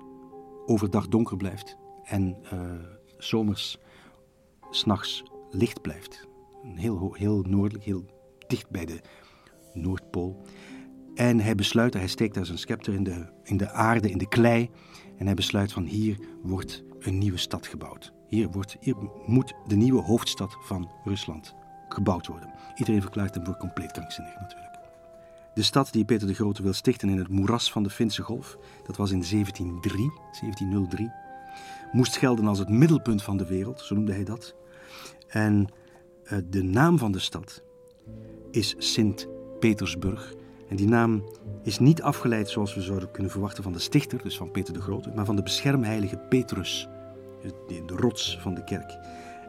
overdag donker blijft en uh, zomers s'nachts licht blijft. Heel, heel noordelijk, heel dicht bij de Noordpool. En hij besluit, hij steekt daar zijn scepter in de, in de aarde, in de klei. En hij besluit van hier wordt een nieuwe stad gebouwd. Hier, wordt, hier moet de nieuwe hoofdstad van Rusland gebouwd worden. Iedereen verklaart hem voor compleet krankzinnig natuurlijk. De stad die Peter de Grote wil stichten in het moeras van de Finse Golf, dat was in 1703, 1703, moest gelden als het middelpunt van de wereld, zo noemde hij dat. En uh, de naam van de stad is Sint-Petersburg. En die naam is niet afgeleid zoals we zouden kunnen verwachten van de stichter, dus van Peter de Grote, maar van de beschermheilige Petrus, de rots van de kerk.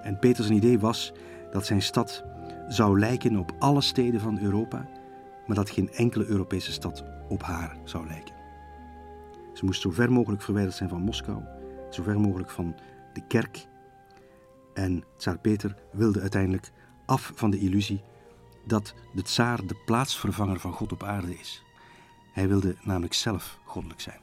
En Peters idee was dat zijn stad zou lijken op alle steden van Europa, maar dat geen enkele Europese stad op haar zou lijken. Ze moest zo ver mogelijk verwijderd zijn van Moskou, zo ver mogelijk van de kerk. En tsaar Peter wilde uiteindelijk af van de illusie dat de tsaar de plaatsvervanger van God op aarde is. Hij wilde namelijk zelf goddelijk zijn.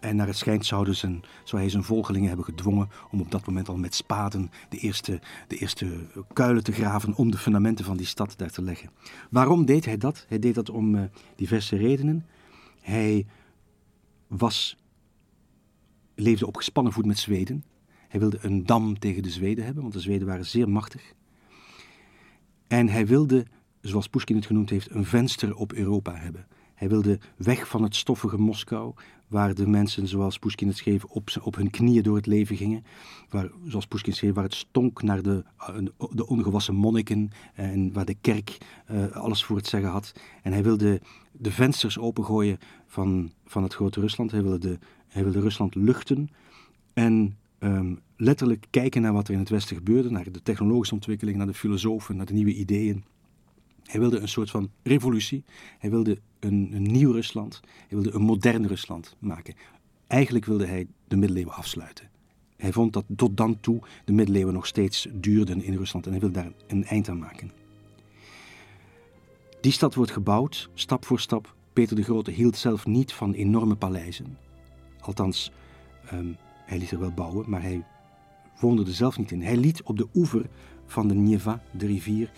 En naar het schijnt zouden zijn, zou hij zijn volgelingen hebben gedwongen om op dat moment al met spaden de eerste, de eerste kuilen te graven om de fundamenten van die stad daar te leggen. Waarom deed hij dat? Hij deed dat om uh, diverse redenen. Hij was, leefde op gespannen voet met Zweden. Hij wilde een dam tegen de Zweden hebben, want de Zweden waren zeer machtig. En hij wilde, zoals Pushkin het genoemd heeft, een venster op Europa hebben. Hij wilde weg van het stoffige Moskou, waar de mensen, zoals Pushkin het schreef, op, op hun knieën door het leven gingen. Waar, zoals Pushkin schreef, waar het stonk naar de, de ongewassen monniken en waar de kerk uh, alles voor het zeggen had. En hij wilde de vensters opengooien van, van het grote Rusland. Hij wilde, de, hij wilde Rusland luchten en um, letterlijk kijken naar wat er in het Westen gebeurde, naar de technologische ontwikkeling, naar de filosofen, naar de nieuwe ideeën. Hij wilde een soort van revolutie. Hij wilde een, een nieuw Rusland. Hij wilde een modern Rusland maken. Eigenlijk wilde hij de middeleeuwen afsluiten. Hij vond dat tot dan toe de middeleeuwen nog steeds duurden in Rusland en hij wilde daar een eind aan maken. Die stad wordt gebouwd, stap voor stap. Peter de Grote hield zelf niet van enorme paleizen. Althans, um, hij liet er wel bouwen, maar hij woonde er zelf niet in. Hij liet op de oever van de Neva, de rivier,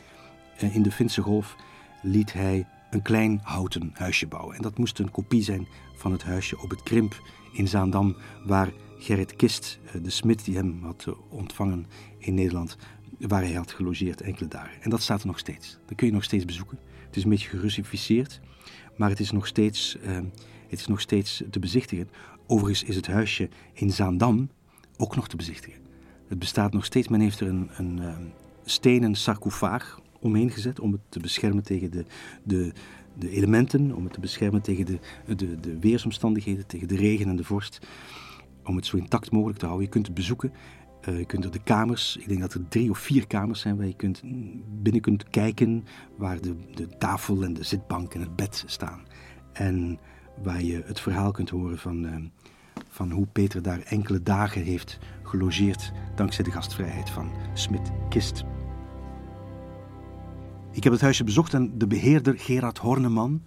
eh, in de Finse golf, liet hij een klein houten huisje bouwen. En dat moest een kopie zijn van het huisje op het Krimp in Zaandam, waar Gerrit Kist, eh, de smid die hem had eh, ontvangen in Nederland, waar hij had gelogeerd enkele dagen. En dat staat er nog steeds. Dat kun je nog steeds bezoeken. Het is een beetje gerussificeerd, maar het is nog steeds, uh, het is nog steeds te bezichtigen. Overigens is het huisje in Zaandam ook nog te bezichtigen. Het bestaat nog steeds. Men heeft er een, een, een stenen sarcofaag omheen gezet om het te beschermen tegen de, de, de elementen, om het te beschermen tegen de, de, de weersomstandigheden, tegen de regen en de vorst. Om het zo intact mogelijk te houden. Je kunt het bezoeken. Uh, je kunt er de kamers, ik denk dat er drie of vier kamers zijn waar je kunt, binnen kunt kijken, waar de, de tafel en de zitbank en het bed staan. En waar je het verhaal kunt horen van, uh, van hoe Peter daar enkele dagen heeft gelogeerd dankzij de gastvrijheid van Smit Kist. Ik heb het huisje bezocht en de beheerder Gerard Horneman,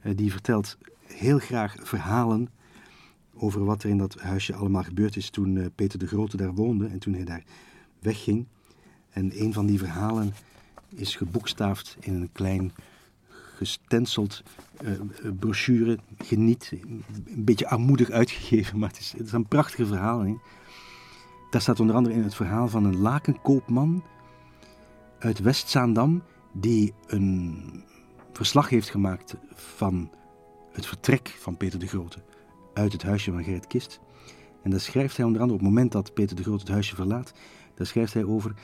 eh, die vertelt heel graag verhalen over wat er in dat huisje allemaal gebeurd is toen eh, Peter de Grote daar woonde en toen hij daar wegging. En een van die verhalen is geboekstaafd in een klein gestenceld uh, brochure. Geniet, een beetje armoedig uitgegeven, maar het is, het is een prachtige verhaal. Daar staat onder andere in het verhaal van een lakenkoopman uit Westzaandam die een verslag heeft gemaakt van het vertrek van Peter de Grote uit het huisje van Gerrit Kist. En daar schrijft hij onder andere op het moment dat Peter de Grote het huisje verlaat, daar schrijft hij over,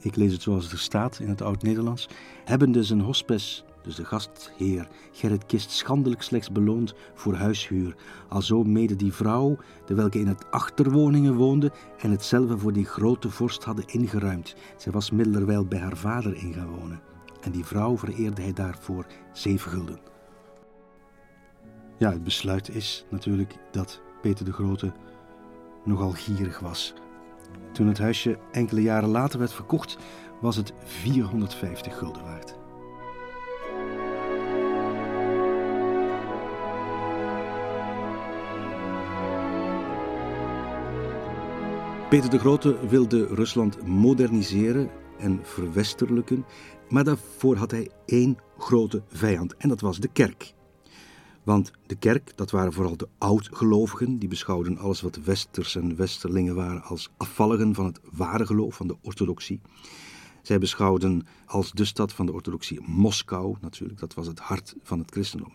ik lees het zoals het er staat in het Oud-Nederlands, hebbende zijn hospes dus de gastheer Gerrit Kist schandelijk slechts beloond voor huishuur, alzo mede die vrouw, de welke in het achterwoningen woonde en hetzelfde voor die grote vorst hadden ingeruimd. Zij was middelerwijl bij haar vader in gaan wonen. En die vrouw vereerde hij daarvoor zeven gulden. Ja, het besluit is natuurlijk dat Peter de Grote nogal gierig was. Toen het huisje enkele jaren later werd verkocht, was het 450 gulden waard. Peter de Grote wilde Rusland moderniseren en verwesterlijken, maar daarvoor had hij één grote vijand en dat was de kerk. Want de kerk, dat waren vooral de oudgelovigen, die beschouwden alles wat westers en westerlingen waren als afvalligen van het ware geloof, van de orthodoxie. Zij beschouwden als de stad van de orthodoxie Moskou, natuurlijk, dat was het hart van het christendom.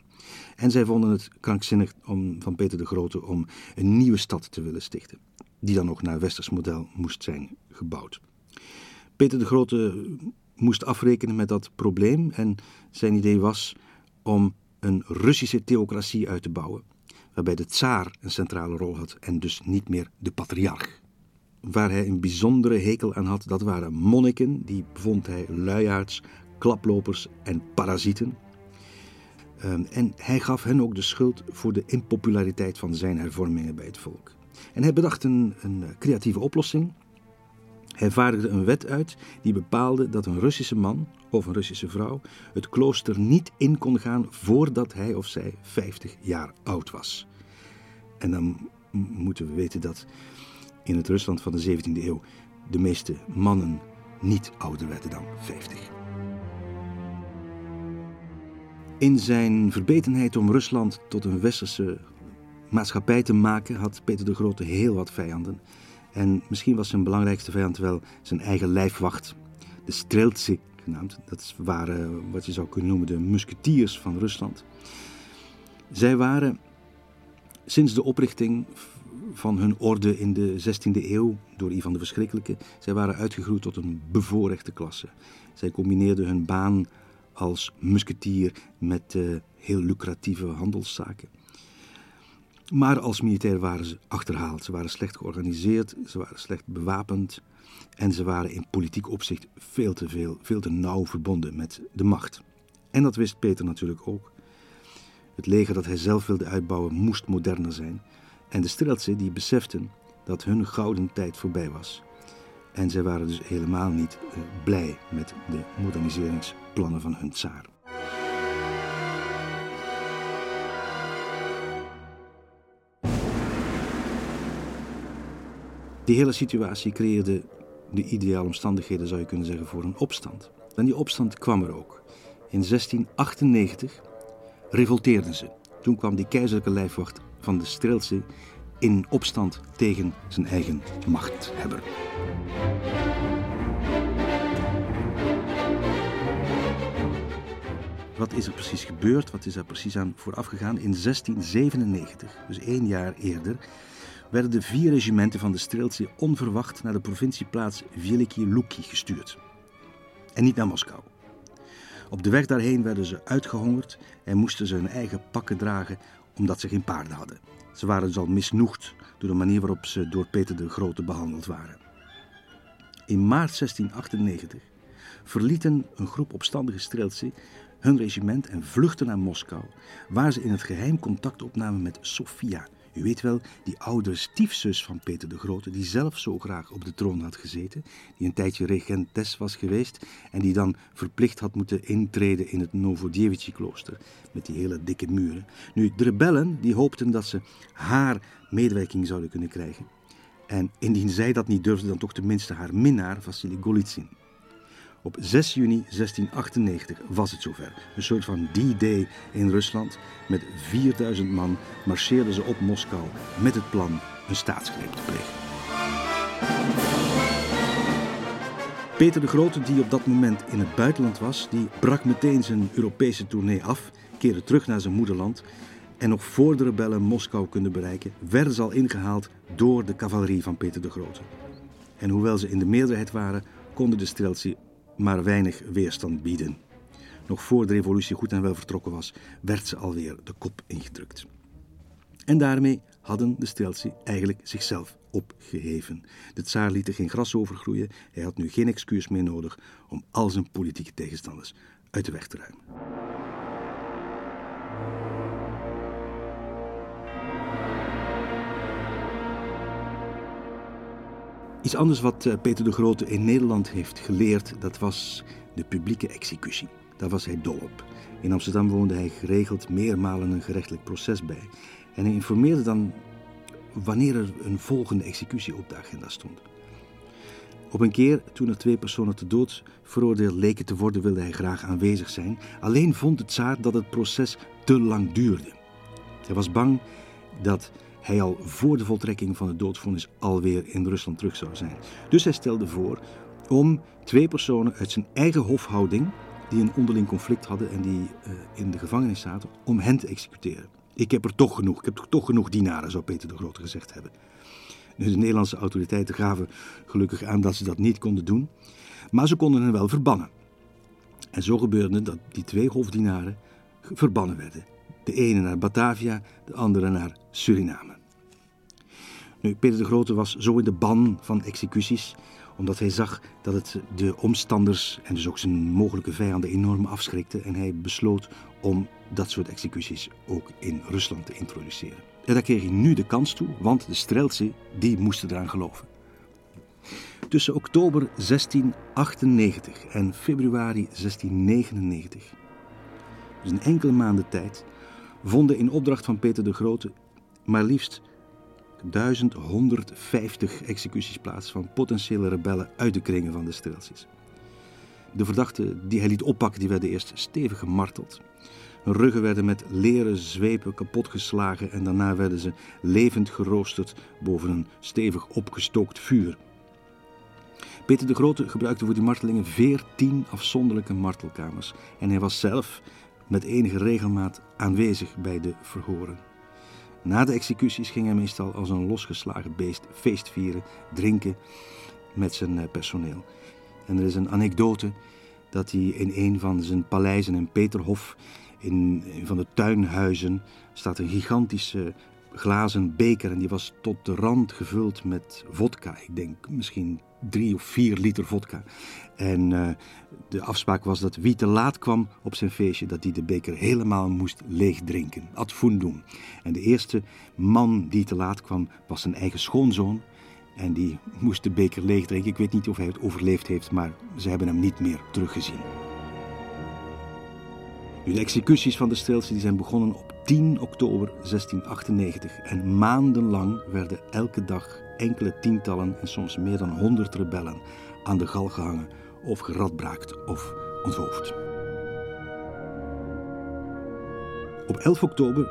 En zij vonden het krankzinnig om, van Peter de Grote om een nieuwe stad te willen stichten die dan ook naar westers model moest zijn gebouwd. Peter de Grote moest afrekenen met dat probleem en zijn idee was om een Russische theocratie uit te bouwen, waarbij de tsaar een centrale rol had en dus niet meer de patriarch. Waar hij een bijzondere hekel aan had, dat waren monniken, die vond hij luiaards, klaplopers en parasieten. Ehm, en hij gaf hen ook de schuld voor de impopulariteit van zijn hervormingen bij het volk. En hij bedacht een, een creatieve oplossing. Hij vaardigde een wet uit die bepaalde dat een Russische man of een Russische vrouw het klooster niet in kon gaan voordat hij of zij 50 jaar oud was. En dan moeten we weten dat in het Rusland van de 17e eeuw de meeste mannen niet ouder werden dan 50. In zijn verbetenheid om Rusland tot een westerse maatschappij te maken had Peter de Grote heel wat vijanden. En misschien was zijn belangrijkste vijand wel zijn eigen lijfwacht, de Streltsy genaamd. Dat waren wat je zou kunnen noemen de musketiers van Rusland. Zij waren sinds de oprichting van hun orde in de 16e eeuw door Ivan de Verschrikkelijke, zij waren uitgegroeid tot een bevoorrechte klasse. Zij combineerden hun baan als musketier met uh, heel lucratieve handelszaken. Maar als militair waren ze achterhaald. Ze waren slecht georganiseerd, ze waren slecht bewapend en ze waren in politiek opzicht veel te veel, veel te nauw verbonden met de macht. En dat wist Peter natuurlijk ook. Het leger dat hij zelf wilde uitbouwen moest moderner zijn. En de Streltsen die beseften dat hun gouden tijd voorbij was. En zij waren dus helemaal niet uh, blij met de moderniseringsplannen van hun tsaar. Die hele situatie creëerde de ideale omstandigheden, zou je kunnen zeggen, voor een opstand. En die opstand kwam er ook. In 1698 revolteerden ze. Toen kwam die keizerlijke lijfwacht van de Streltsy in opstand tegen zijn eigen machthebber. Wat is er precies gebeurd? Wat is er precies aan vooraf gegaan? In 1697, dus één jaar eerder, werden de vier regimenten van de Streltsy onverwacht naar de provincieplaats Veliki Luki gestuurd. En niet naar Moskou. Op de weg daarheen werden ze uitgehongerd en moesten ze hun eigen pakken dragen omdat ze geen paarden hadden. Ze waren dus al misnoegd door de manier waarop ze door Peter de Grote behandeld waren. In maart 1698 verlieten een groep opstandige Streltsy hun regiment en vluchtten naar Moskou, waar ze in het geheim contact opnamen met Sofia, u weet wel, die oude stiefzus van Peter de Grote, die zelf zo graag op de troon had gezeten, die een tijdje regentes was geweest en die dan verplicht had moeten intreden in het Novodevichy-klooster met die hele dikke muren. Nu, de rebellen die hoopten dat ze haar medewerking zouden kunnen krijgen. En indien zij dat niet durfde, dan toch tenminste haar minnaar, Vassili Golitsyn. Op 6 juni 1698 was het zover. Een soort van D-Day in Rusland. Met 4000 man marcheerden ze op Moskou met het plan een staatsgreep te plegen. Peter de Grote, die op dat moment in het buitenland was, die brak meteen zijn Europese tournee af, keerde terug naar zijn moederland en nog voor de rebellen Moskou konden bereiken, werden ze al ingehaald door de cavalerie van Peter de Grote. En hoewel ze in de meerderheid waren, konden de Streltsy maar weinig weerstand bieden. Nog voor de revolutie goed en wel vertrokken was, werd ze alweer de kop ingedrukt. En daarmee hadden de Streltsy eigenlijk zichzelf opgeheven. De tsaar liet er geen gras over groeien, hij had nu geen excuus meer nodig om al zijn politieke tegenstanders uit de weg te ruimen. Iets anders wat eh, Peter de Grote in Nederland heeft geleerd, dat was de publieke executie. Daar was hij dol op. In Amsterdam woonde hij geregeld meermalen een gerechtelijk proces bij. En hij informeerde dan wanneer er een volgende executie op de agenda stond. Op een keer, toen er twee personen te dood veroordeeld leken te worden, wilde hij graag aanwezig zijn. Alleen vond het zaad dat het proces te lang duurde. Hij was bang dat hij al voor de voltrekking van het doodvonnis alweer in Rusland terug zou zijn. Dus hij stelde voor om twee personen uit zijn eigen hofhouding, die een onderling conflict hadden en die uh, in de gevangenis zaten, om hen te executeren. Ik heb er toch genoeg, ik heb toch genoeg dienaren, zou Peter de Grote gezegd hebben. Dus de Nederlandse autoriteiten gaven gelukkig aan dat ze dat niet konden doen, maar ze konden hen wel verbannen. En zo gebeurde dat die twee hofdienaren verbannen werden. De ene naar Batavia, de andere naar Suriname. Peter de Grote was zo in de ban van executies, omdat hij zag dat het de omstanders en dus ook zijn mogelijke vijanden enorm afschrikte. En hij besloot om dat soort executies ook in Rusland te introduceren. En daar kreeg hij nu de kans toe, want de Streltsy die moesten eraan geloven. Tussen oktober 1698 en februari 1699, dus een enkele maanden tijd, vonden in opdracht van Peter de Grote maar liefst 1150 executies plaats van potentiële rebellen uit de kringen van de Streltsjes. De verdachten die hij liet oppakken, die werden eerst stevig gemarteld. Hun ruggen werden met leren zwepen kapotgeslagen en daarna werden ze levend geroosterd boven een stevig opgestookt vuur. Peter de Grote gebruikte voor die martelingen veertien afzonderlijke martelkamers en hij was zelf met enige regelmaat aanwezig bij de verhoren. Na de executies ging hij meestal als een losgeslagen beest feestvieren, drinken met zijn eh, personeel. En er is een anekdote dat hij in een van zijn paleizen in Peterhof, in een van de tuinhuizen, staat een gigantische glazen beker en die was tot de rand gevuld met vodka. Ik denk misschien drie of vier liter vodka. En uh, de afspraak was dat wie te laat kwam op zijn feestje, dat hij de beker helemaal moest leegdrinken. Ad fundum. En de eerste man die te laat kwam was zijn eigen schoonzoon. En die moest de beker leegdrinken. Ik weet niet of hij het overleefd heeft, maar ze hebben hem niet meer teruggezien. De executies van de Steelse die zijn begonnen op 10 oktober 1698 en maandenlang werden elke dag enkele tientallen en soms meer dan honderd rebellen aan de gal gehangen of geradbraakt of onthoofd. Op 11 oktober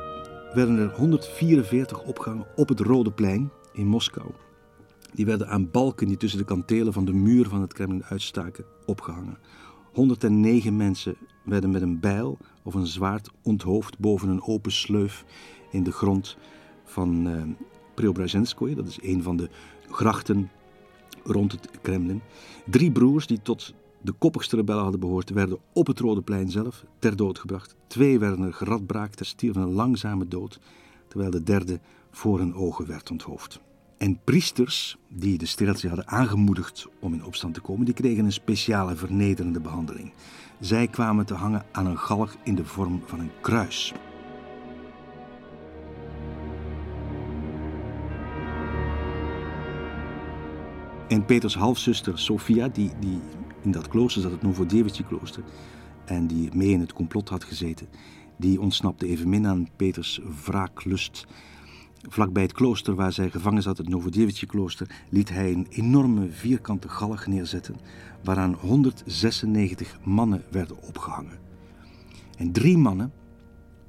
werden er 144 opgehangen op het Rode Plein in Moskou. Die werden aan balken die tussen de kantelen van de muur van het Kremlin uitstaken opgehangen. 109 mensen werden met een bijl of een zwaard onthoofd boven een open sleuf in de grond van uh, Preobrazenskoye. Dat is een van de grachten rond het Kremlin. Drie broers die tot de koppigste rebellen hadden behoord, werden op het Rode Plein zelf ter dood gebracht. Twee werden er geradbraakt ter stierven een langzame dood, terwijl de derde voor hun ogen werd onthoofd. En priesters, die de Streltsy hadden aangemoedigd om in opstand te komen, die kregen een speciale vernederende behandeling. Zij kwamen te hangen aan een galg in de vorm van een kruis. En Peters halfzuster Sofia, die, die in dat klooster zat, het Novodevitsje klooster, en die mee in het complot had gezeten, die ontsnapte evenmin aan Peters wraaklust. Vlakbij het klooster waar zij gevangen zat, het Novodevitsje klooster, liet hij een enorme vierkante galg neerzetten, waaraan 196 mannen werden opgehangen. En drie mannen,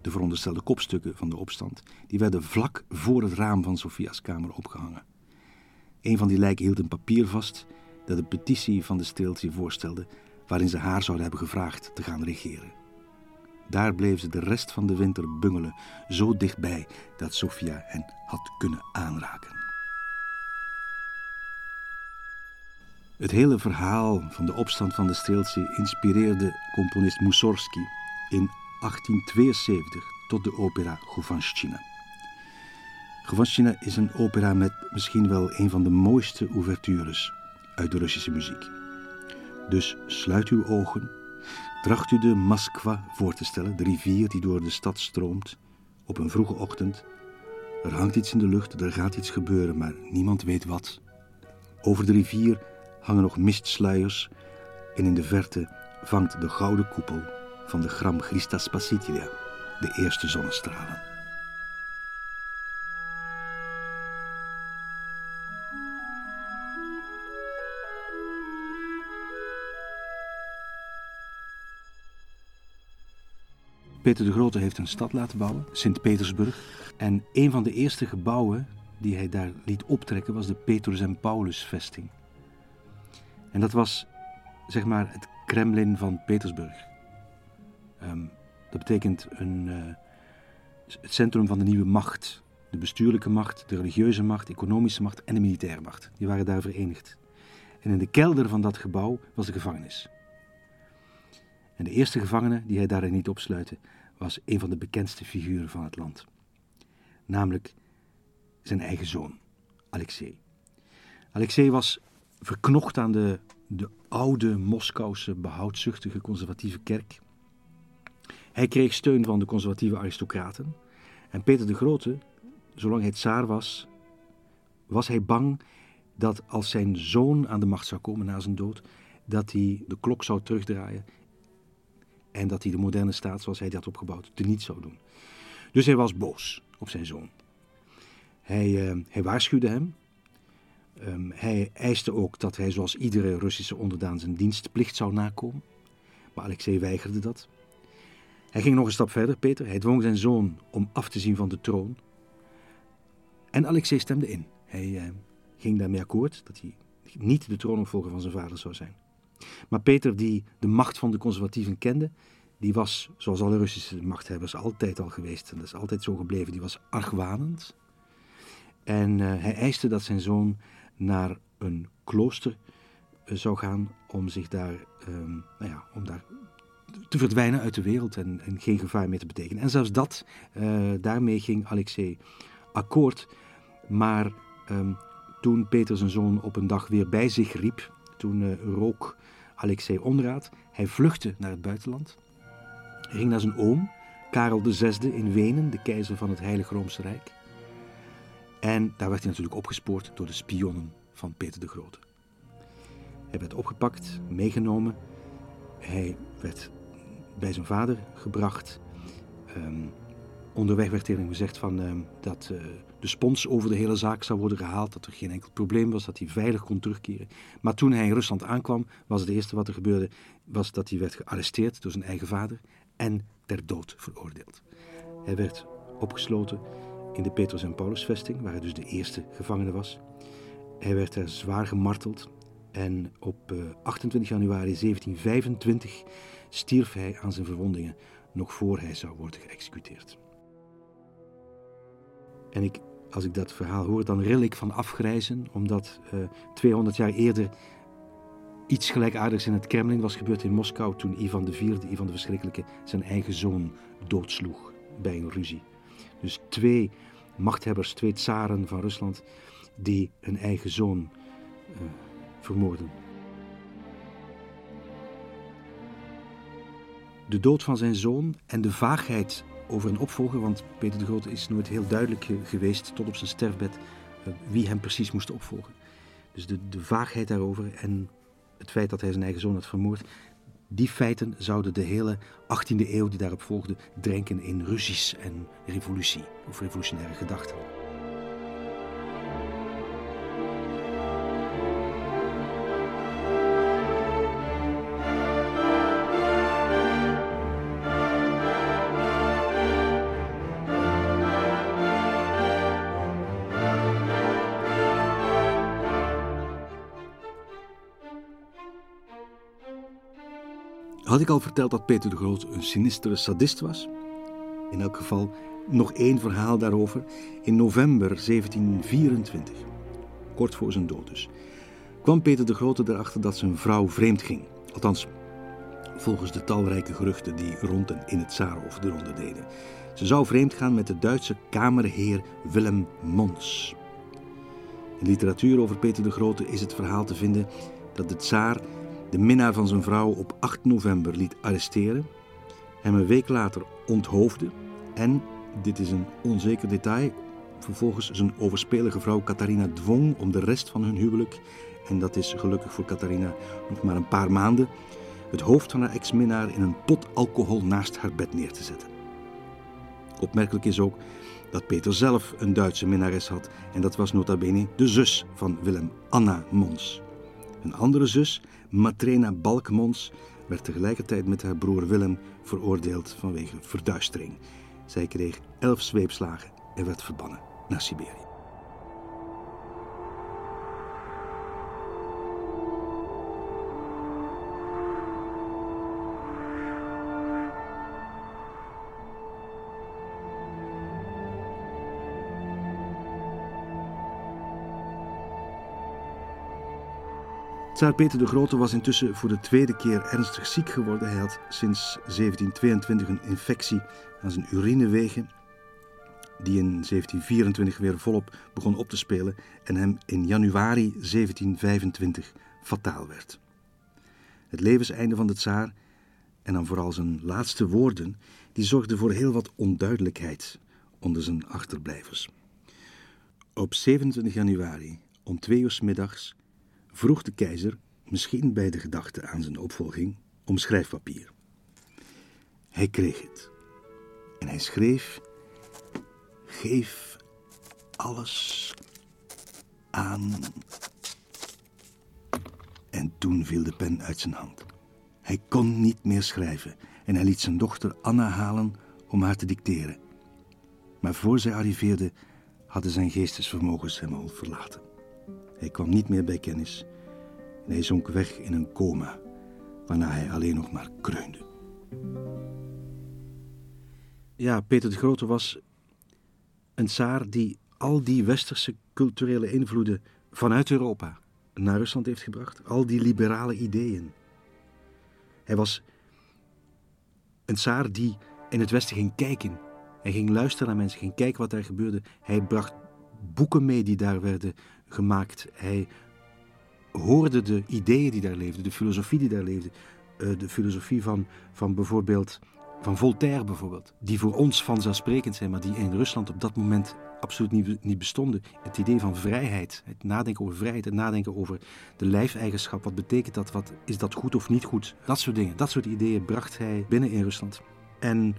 de veronderstelde kopstukken van de opstand, die werden vlak voor het raam van Sofia's kamer opgehangen. Een van die lijken hield een papier vast dat een petitie van de Streeltje voorstelde, waarin ze haar zouden hebben gevraagd te gaan regeren. Daar bleef ze de rest van de winter bungelen, zo dichtbij dat Sofia hen had kunnen aanraken. Het hele verhaal van de opstand van de Streeltje inspireerde componist Mussorgsky in 1872 tot de opera Govanschina. Govanschina is een opera met misschien wel een van de mooiste ouvertures uit de Russische muziek. Dus sluit uw ogen, tracht u de Moskva voor te stellen, de rivier die door de stad stroomt op een vroege ochtend. Er hangt iets in de lucht, er gaat iets gebeuren, maar niemand weet wat. Over de rivier hangen nog mistsluiers en in de verte vangt de gouden koepel van de Gram Christa Spasitilia de eerste zonnestralen. Peter de Grote heeft een stad laten bouwen, Sint-Petersburg. En een van de eerste gebouwen die hij daar liet optrekken was de Petrus en Paulus vesting. En dat was zeg maar het Kremlin van Petersburg. Ehm, dat betekent een, uh, het centrum van de nieuwe macht. De bestuurlijke macht, de religieuze macht, de economische macht en de militaire macht. Die waren daar verenigd. En in de kelder van dat gebouw was de gevangenis. En de eerste gevangene die hij daarin niet opsluiten was een van de bekendste figuren van het land. Namelijk zijn eigen zoon, Alexei. Alexei was verknocht aan de, de oude Moskouse behoudzuchtige conservatieve kerk. Hij kreeg steun van de conservatieve aristocraten. En Peter de Grote, zolang hij tsaar was, was hij bang dat als zijn zoon aan de macht zou komen na zijn dood, dat hij de klok zou terugdraaien en dat hij de moderne staat zoals hij had opgebouwd niet zou doen. Dus hij was boos op zijn zoon. Hij, uh, hij waarschuwde hem. Um, hij eiste ook dat hij zoals iedere Russische onderdaan zijn dienstplicht zou nakomen. Maar Alexei weigerde dat. Hij ging nog een stap verder, Peter. Hij dwong zijn zoon om af te zien van de troon. En Alexei stemde in. Hij uh, ging daarmee akkoord dat hij niet de troonopvolger van zijn vader zou zijn. Maar Peter, die de macht van de conservatieven kende, die was, zoals alle Russische machthebbers altijd al geweest, en dat is altijd zo gebleven, die was argwanend. En uh, hij eiste dat zijn zoon naar een klooster uh, zou gaan om zich daar, um, nou ja, om daar te verdwijnen uit de wereld en, en, geen gevaar meer te betekenen. En zelfs dat, uh, daarmee ging Alexei akkoord. Maar um, toen Peter zijn zoon op een dag weer bij zich riep, toen rook Alexei onraad, hij vluchtte naar het buitenland. Hij ging naar zijn oom, Karel VI in Wenen, de keizer van het Heilige Roomse Rijk. En daar werd hij natuurlijk opgespoord door de spionnen van Peter de Grote. Hij werd opgepakt, meegenomen. Hij werd bij zijn vader gebracht. Um, onderweg werd tegen hem gezegd van, um, dat uh, de spons over de hele zaak zou worden gehaald, dat er geen enkel probleem was, dat hij veilig kon terugkeren. Maar toen hij in Rusland aankwam, was het eerste wat er gebeurde, was dat hij werd gearresteerd door zijn eigen vader en ter dood veroordeeld. Hij werd opgesloten in de Petrus en Paulusvesting, waar hij dus de eerste gevangene was. Hij werd er zwaar gemarteld en op 28 eh, januari 1725 stierf hij aan zijn verwondingen nog voor hij zou worden geëxecuteerd. En ik, als ik dat verhaal hoor, dan ril ik van afgrijzen, omdat uh, eh, 200 jaar eerder iets gelijkaardigs in het Kremlin was gebeurd in Moskou toen Ivan IV, Ivan de Verschrikkelijke, zijn eigen zoon doodsloeg bij een ruzie. Dus twee machthebbers, twee tsaren van Rusland, die hun eigen zoon uh, vermoorden. De dood van zijn zoon en de vaagheid over een opvolger, want Peter de Grote is nooit heel duidelijk geweest tot op zijn sterfbed uh, wie hem precies moest opvolgen. Dus de, de vaagheid daarover en het feit dat hij zijn eigen zoon had vermoord, die feiten zouden de hele 18e eeuw die daarop volgde drenken in ruzies en revolutie of revolutionaire gedachten. Had ik al verteld dat Peter de Groot een sinistere sadist was? In elk geval nog één verhaal daarover. In november 1724, kort voor zijn dood dus, kwam Peter de Grote erachter dat zijn vrouw vreemd ging. Althans, volgens de talrijke geruchten die rond en in het Zarenhof de ronde deden. Ze zou vreemd gaan met de Duitse kamerheer Willem Mons. In literatuur over Peter de Grote is het verhaal te vinden dat de tsaar de minnaar van zijn vrouw op 8 november liet arresteren, hem een week later onthoofde en, dit is een onzeker detail, vervolgens zijn overspelige vrouw Catharina dwong om de rest van hun huwelijk, en dat is gelukkig voor Catharina nog maar een paar maanden, het hoofd van haar ex-minnaar in een pot alcohol naast haar bed neer te zetten. Opmerkelijk is ook dat Peter zelf een Duitse minnares had en dat was nota bene de zus van Willem, Anna Mons. Een andere zus, Matrena Balkmons werd tegelijkertijd met haar broer Willem veroordeeld vanwege verduistering. Zij kreeg elf zweepslagen en werd verbannen naar Siberië. Tsaar Peter de Grote was intussen voor de tweede keer ernstig ziek geworden. Hij had sinds 1722 een infectie aan zijn urinewegen, die in 1724 weer volop begon op te spelen en hem in januari 1725 fataal werd. Het levenseinde van de tsaar, en dan vooral zijn laatste woorden, die zorgden voor heel wat onduidelijkheid onder zijn achterblijvers. Op 27 januari Om twee uur middags vroeg de keizer, misschien bij de gedachte aan zijn opvolging, om schrijfpapier. Hij kreeg het. En hij schreef: Geef alles aan. En toen viel de pen uit zijn hand. Hij kon niet meer schrijven en hij liet zijn dochter Anna halen om haar te dicteren. Maar voor zij arriveerde, hadden zijn geestesvermogens hem al verlaten. Hij kwam niet meer bij kennis en hij zonk weg in een coma, waarna hij alleen nog maar kreunde. Ja, Peter de Grote was een tsaar die al die westerse culturele invloeden vanuit Europa naar Rusland heeft gebracht. Al die liberale ideeën. Hij was een tsaar die in het Westen ging kijken. Hij ging luisteren naar mensen, ging kijken wat daar gebeurde. Hij bracht boeken mee die daar werden gemaakt. Hij hoorde de ideeën die daar leefden, de filosofie die daar leefde. Eh, de filosofie van, van bijvoorbeeld van Voltaire bijvoorbeeld, die voor ons vanzelfsprekend zijn, maar die in Rusland op dat moment absoluut niet, niet bestonden. Het idee van vrijheid, het nadenken over vrijheid, het nadenken over de lijfeigenschap. Wat betekent dat? Wat, is dat goed of niet goed? Dat soort dingen, dat soort ideeën bracht hij binnen in Rusland. En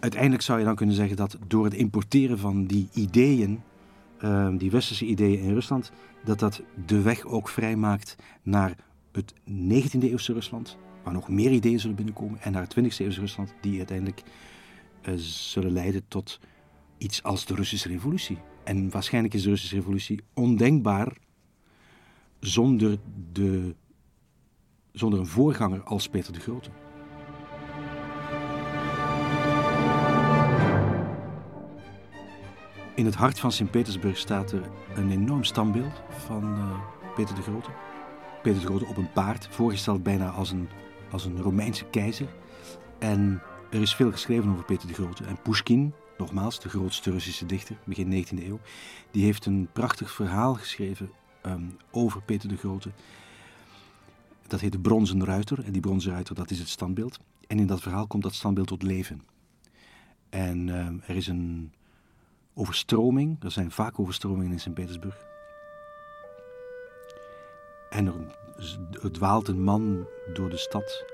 uiteindelijk zou je dan kunnen zeggen dat door het importeren van die ideeën, ehm, die westerse ideeën in Rusland, dat dat de weg ook vrijmaakt naar het 19e eeuwse Rusland, waar nog meer ideeën zullen binnenkomen, en naar het 20e eeuwse Rusland, die uiteindelijk uh, zullen leiden tot iets als de Russische Revolutie. En waarschijnlijk is de Russische Revolutie ondenkbaar zonder, de, zonder een voorganger als Peter de Grote. In het hart van Sint-Petersburg staat er een enorm standbeeld van uh, Peter de Grote. Peter de Grote op een paard, voorgesteld bijna als een, als een Romeinse keizer. En er is veel geschreven over Peter de Grote. En Pushkin, nogmaals de grootste Russische dichter, begin 19e eeuw, die heeft een prachtig verhaal geschreven um, over Peter de Grote. Dat heet de Bronzen Ruiter. En die Bronzen Ruiter, dat is het standbeeld. En in dat verhaal komt dat standbeeld tot leven. En um, er is een overstroming. Er zijn vaak overstromingen in Sint-Petersburg. En er, er dwaalt een man door de stad.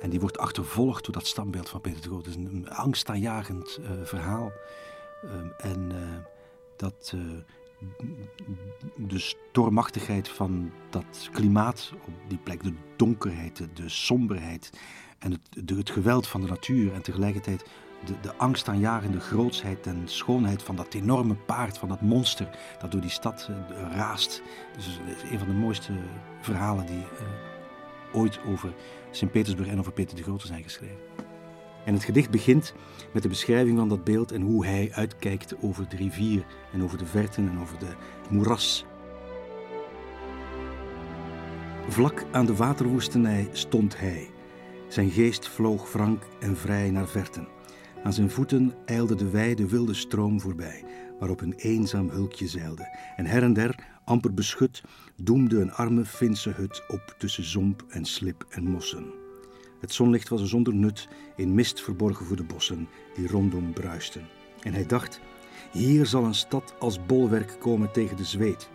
En die wordt achtervolgd door dat standbeeld van Peter de Groot. Het is een angstaanjagend uh, verhaal. Uh, en uh, dat uh, de stormachtigheid van dat klimaat op die plek, de donkerheid, de, de somberheid en het, de, het geweld van de natuur en tegelijkertijd de, de angstaanjagende grootsheid en schoonheid van dat enorme paard, van dat monster dat door die stad uh, raast. Dus het is een van de mooiste verhalen die uh, ooit over Sint-Petersburg en over Peter de Grote zijn geschreven. En het gedicht begint met de beschrijving van dat beeld en hoe hij uitkijkt over de rivier en over de verten en over de moeras. Vlak aan de waterwoestenij stond hij. Zijn geest vloog frank en vrij naar verten. Aan zijn voeten eilde de wijde wilde stroom voorbij, waarop een eenzaam hulkje zeilde. En her en der, amper beschut, doemde een arme Finse hut op tussen zomp en slip en mossen. Het zonlicht was zonder nut, in mist verborgen voor de bossen die rondom bruisten. En hij dacht, hier zal een stad als bolwerk komen tegen de zweet.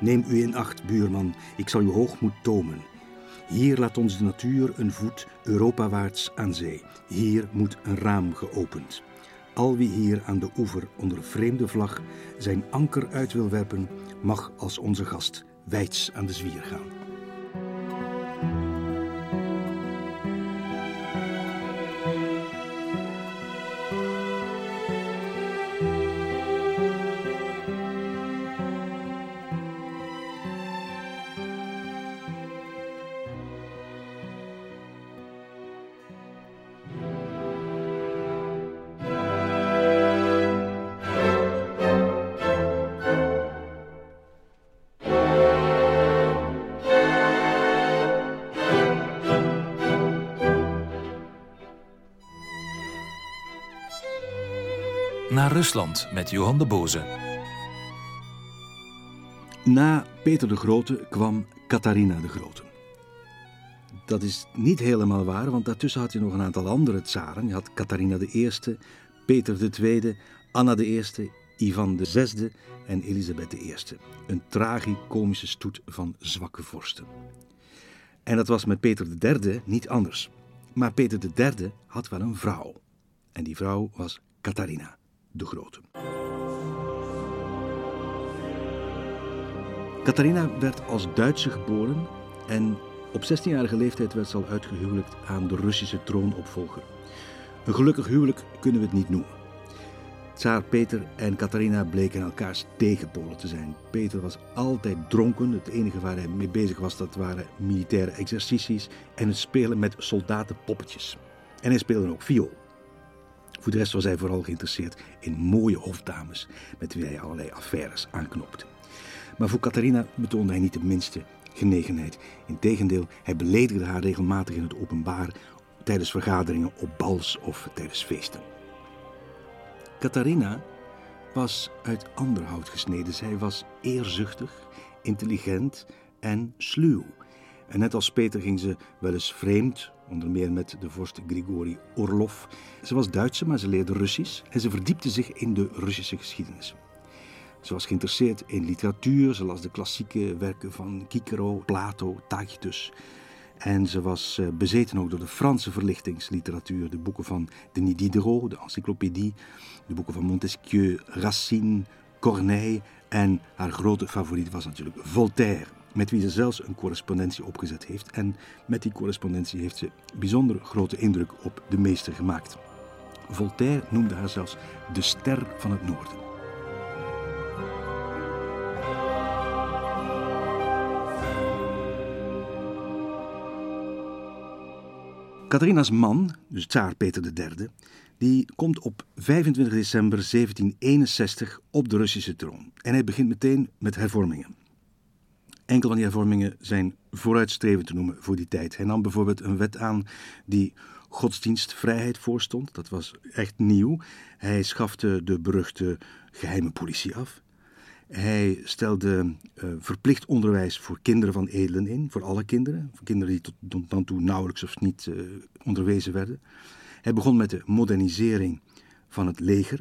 Neem u in acht, buurman, ik zal uw hoogmoed tomen. Hier laat ons de natuur een voet Europawaarts aan zee. Hier moet een raam geopend. Al wie hier aan de oever onder vreemde vlag zijn anker uit wil werpen, mag als onze gast wijds aan de zwier gaan. Rusland met Johan de Boze. Na Peter de Grote kwam Catharina de Grote. Dat is niet helemaal waar, want daartussen had je nog een aantal andere tsaren. Je had Catharina I, Peter II, Anna I, Ivan VI en Elisabeth I. Een tragicomische stoet van zwakke vorsten. En dat was met Peter III niet anders. Maar Peter III had wel een vrouw. En die vrouw was Catharina de Grote. Catharina werd als Duitse geboren en op 16-jarige leeftijd werd ze al uitgehuwelijkt aan de Russische troonopvolger. Een gelukkig huwelijk kunnen we het niet noemen. Tsaar Peter en Catharina bleken elkaars tegenpolen te zijn. Peter was altijd dronken. Het enige waar hij mee bezig was, dat waren militaire exercities en het spelen met soldatenpoppetjes. En hij speelde ook viool. Voor de rest was hij vooral geïnteresseerd in mooie hofdames met wie hij allerlei affaires aanknopte. Maar voor Catharina betoonde hij niet de minste genegenheid. Integendeel, hij beledigde haar regelmatig in het openbaar tijdens vergaderingen op bals of tijdens feesten. Catharina was uit ander hout gesneden. Zij was eerzuchtig, intelligent en sluw. En net als Peter ging ze wel eens vreemd, onder meer met de vorst Grigori Orlov. Ze was Duitse, maar ze leerde Russisch en ze verdiepte zich in de Russische geschiedenis. Ze was geïnteresseerd in literatuur, ze las de klassieke werken van Cicero, Plato, Tacitus. En ze was eh, bezeten ook door de Franse verlichtingsliteratuur. De boeken van Denis Diderot, de encyclopédie. De boeken van Montesquieu, Racine, Corneille. En haar grote favoriet was natuurlijk Voltaire. Met wie ze zelfs een correspondentie opgezet heeft. En met die correspondentie heeft ze bijzonder grote indruk op de meester gemaakt. Voltaire noemde haar zelfs de ster van het noorden. Catharina's man, dus tsaar Peter III, die komt op 25 december 1761 op de Russische troon. En hij begint meteen met hervormingen. Enkele van die hervormingen zijn vooruitstrevend te noemen voor die tijd. Hij nam bijvoorbeeld een wet aan die godsdienstvrijheid voorstond. Dat was echt nieuw. Hij schafte de beruchte geheime politie af. Hij stelde uh, verplicht onderwijs voor kinderen van edelen in, voor alle kinderen, voor kinderen die tot dan toe nauwelijks of niet uh, onderwezen werden. Hij begon met de modernisering van het leger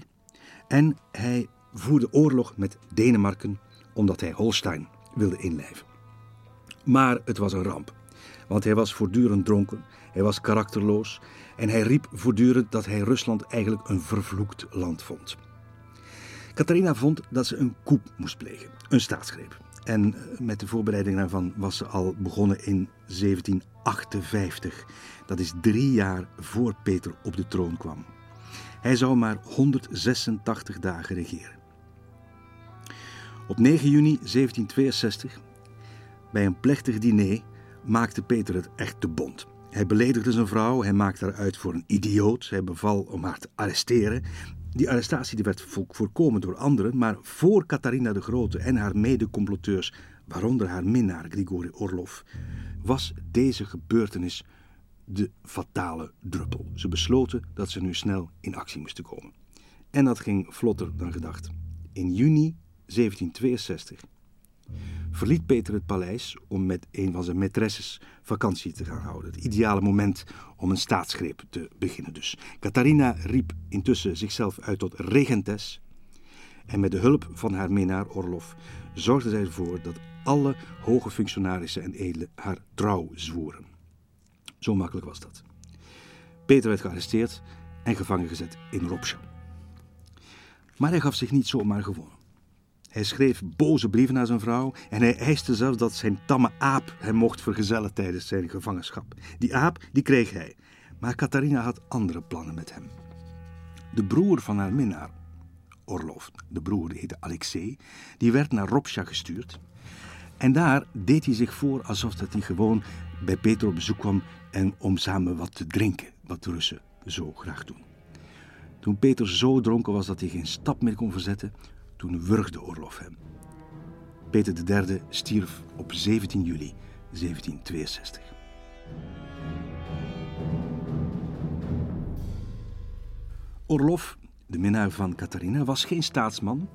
en hij voerde oorlog met Denemarken omdat hij Holstein wilde inlijven. Maar het was een ramp, want hij was voortdurend dronken, hij was karakterloos en hij riep voortdurend dat hij Rusland eigenlijk een vervloekt land vond. Catharina vond dat ze een coup moest plegen, een staatsgreep. En eh, met de voorbereiding daarvan was ze al begonnen in 1758. Dat is drie jaar voor Peter op de troon kwam. Hij zou maar 186 dagen regeren. Op 9 juni 1762, bij een plechtig diner, maakte Peter het echt te bond. Hij beledigde zijn vrouw, hij maakte haar uit voor een idioot, hij beval om haar te arresteren die arrestatie werd voorkomen door anderen, maar voor Catharina de Grote en haar mede-comploteurs, waaronder haar minnaar Grigori Orlov, was deze gebeurtenis de fatale druppel. Ze besloten dat ze nu snel in actie moesten komen. En dat ging vlotter dan gedacht. In juni 1762 verliet Peter het paleis om met een van zijn maîtresses vakantie te gaan houden. Het ideale moment om een staatsgreep te beginnen dus. Catharina riep intussen zichzelf uit tot regentes en met de hulp van haar minnaar Orlof zorgde zij ervoor dat alle hoge functionarissen en edelen haar trouw zwoeren. Zo makkelijk was dat. Peter werd gearresteerd en gevangen gezet in Ropsha. Maar hij gaf zich niet zomaar gewonnen. Hij schreef boze brieven naar zijn vrouw en hij eiste zelfs dat zijn tamme aap hem mocht vergezellen tijdens zijn gevangenschap. Die aap, die kreeg hij. Maar Catharina had andere plannen met hem. De broer van haar minnaar, Orlov, de broer die heette Alexei, die werd naar Ropsha gestuurd. En daar deed hij zich voor alsof dat hij gewoon bij Peter op bezoek kwam en om samen wat te drinken, wat de Russen zo graag doen. Toen Peter zo dronken was dat hij geen stap meer kon verzetten, toen wurgde Orlof hem. Peter III stierf op 17 juli 1762. Orlof, de minnaar van Catharina, was geen staatsman,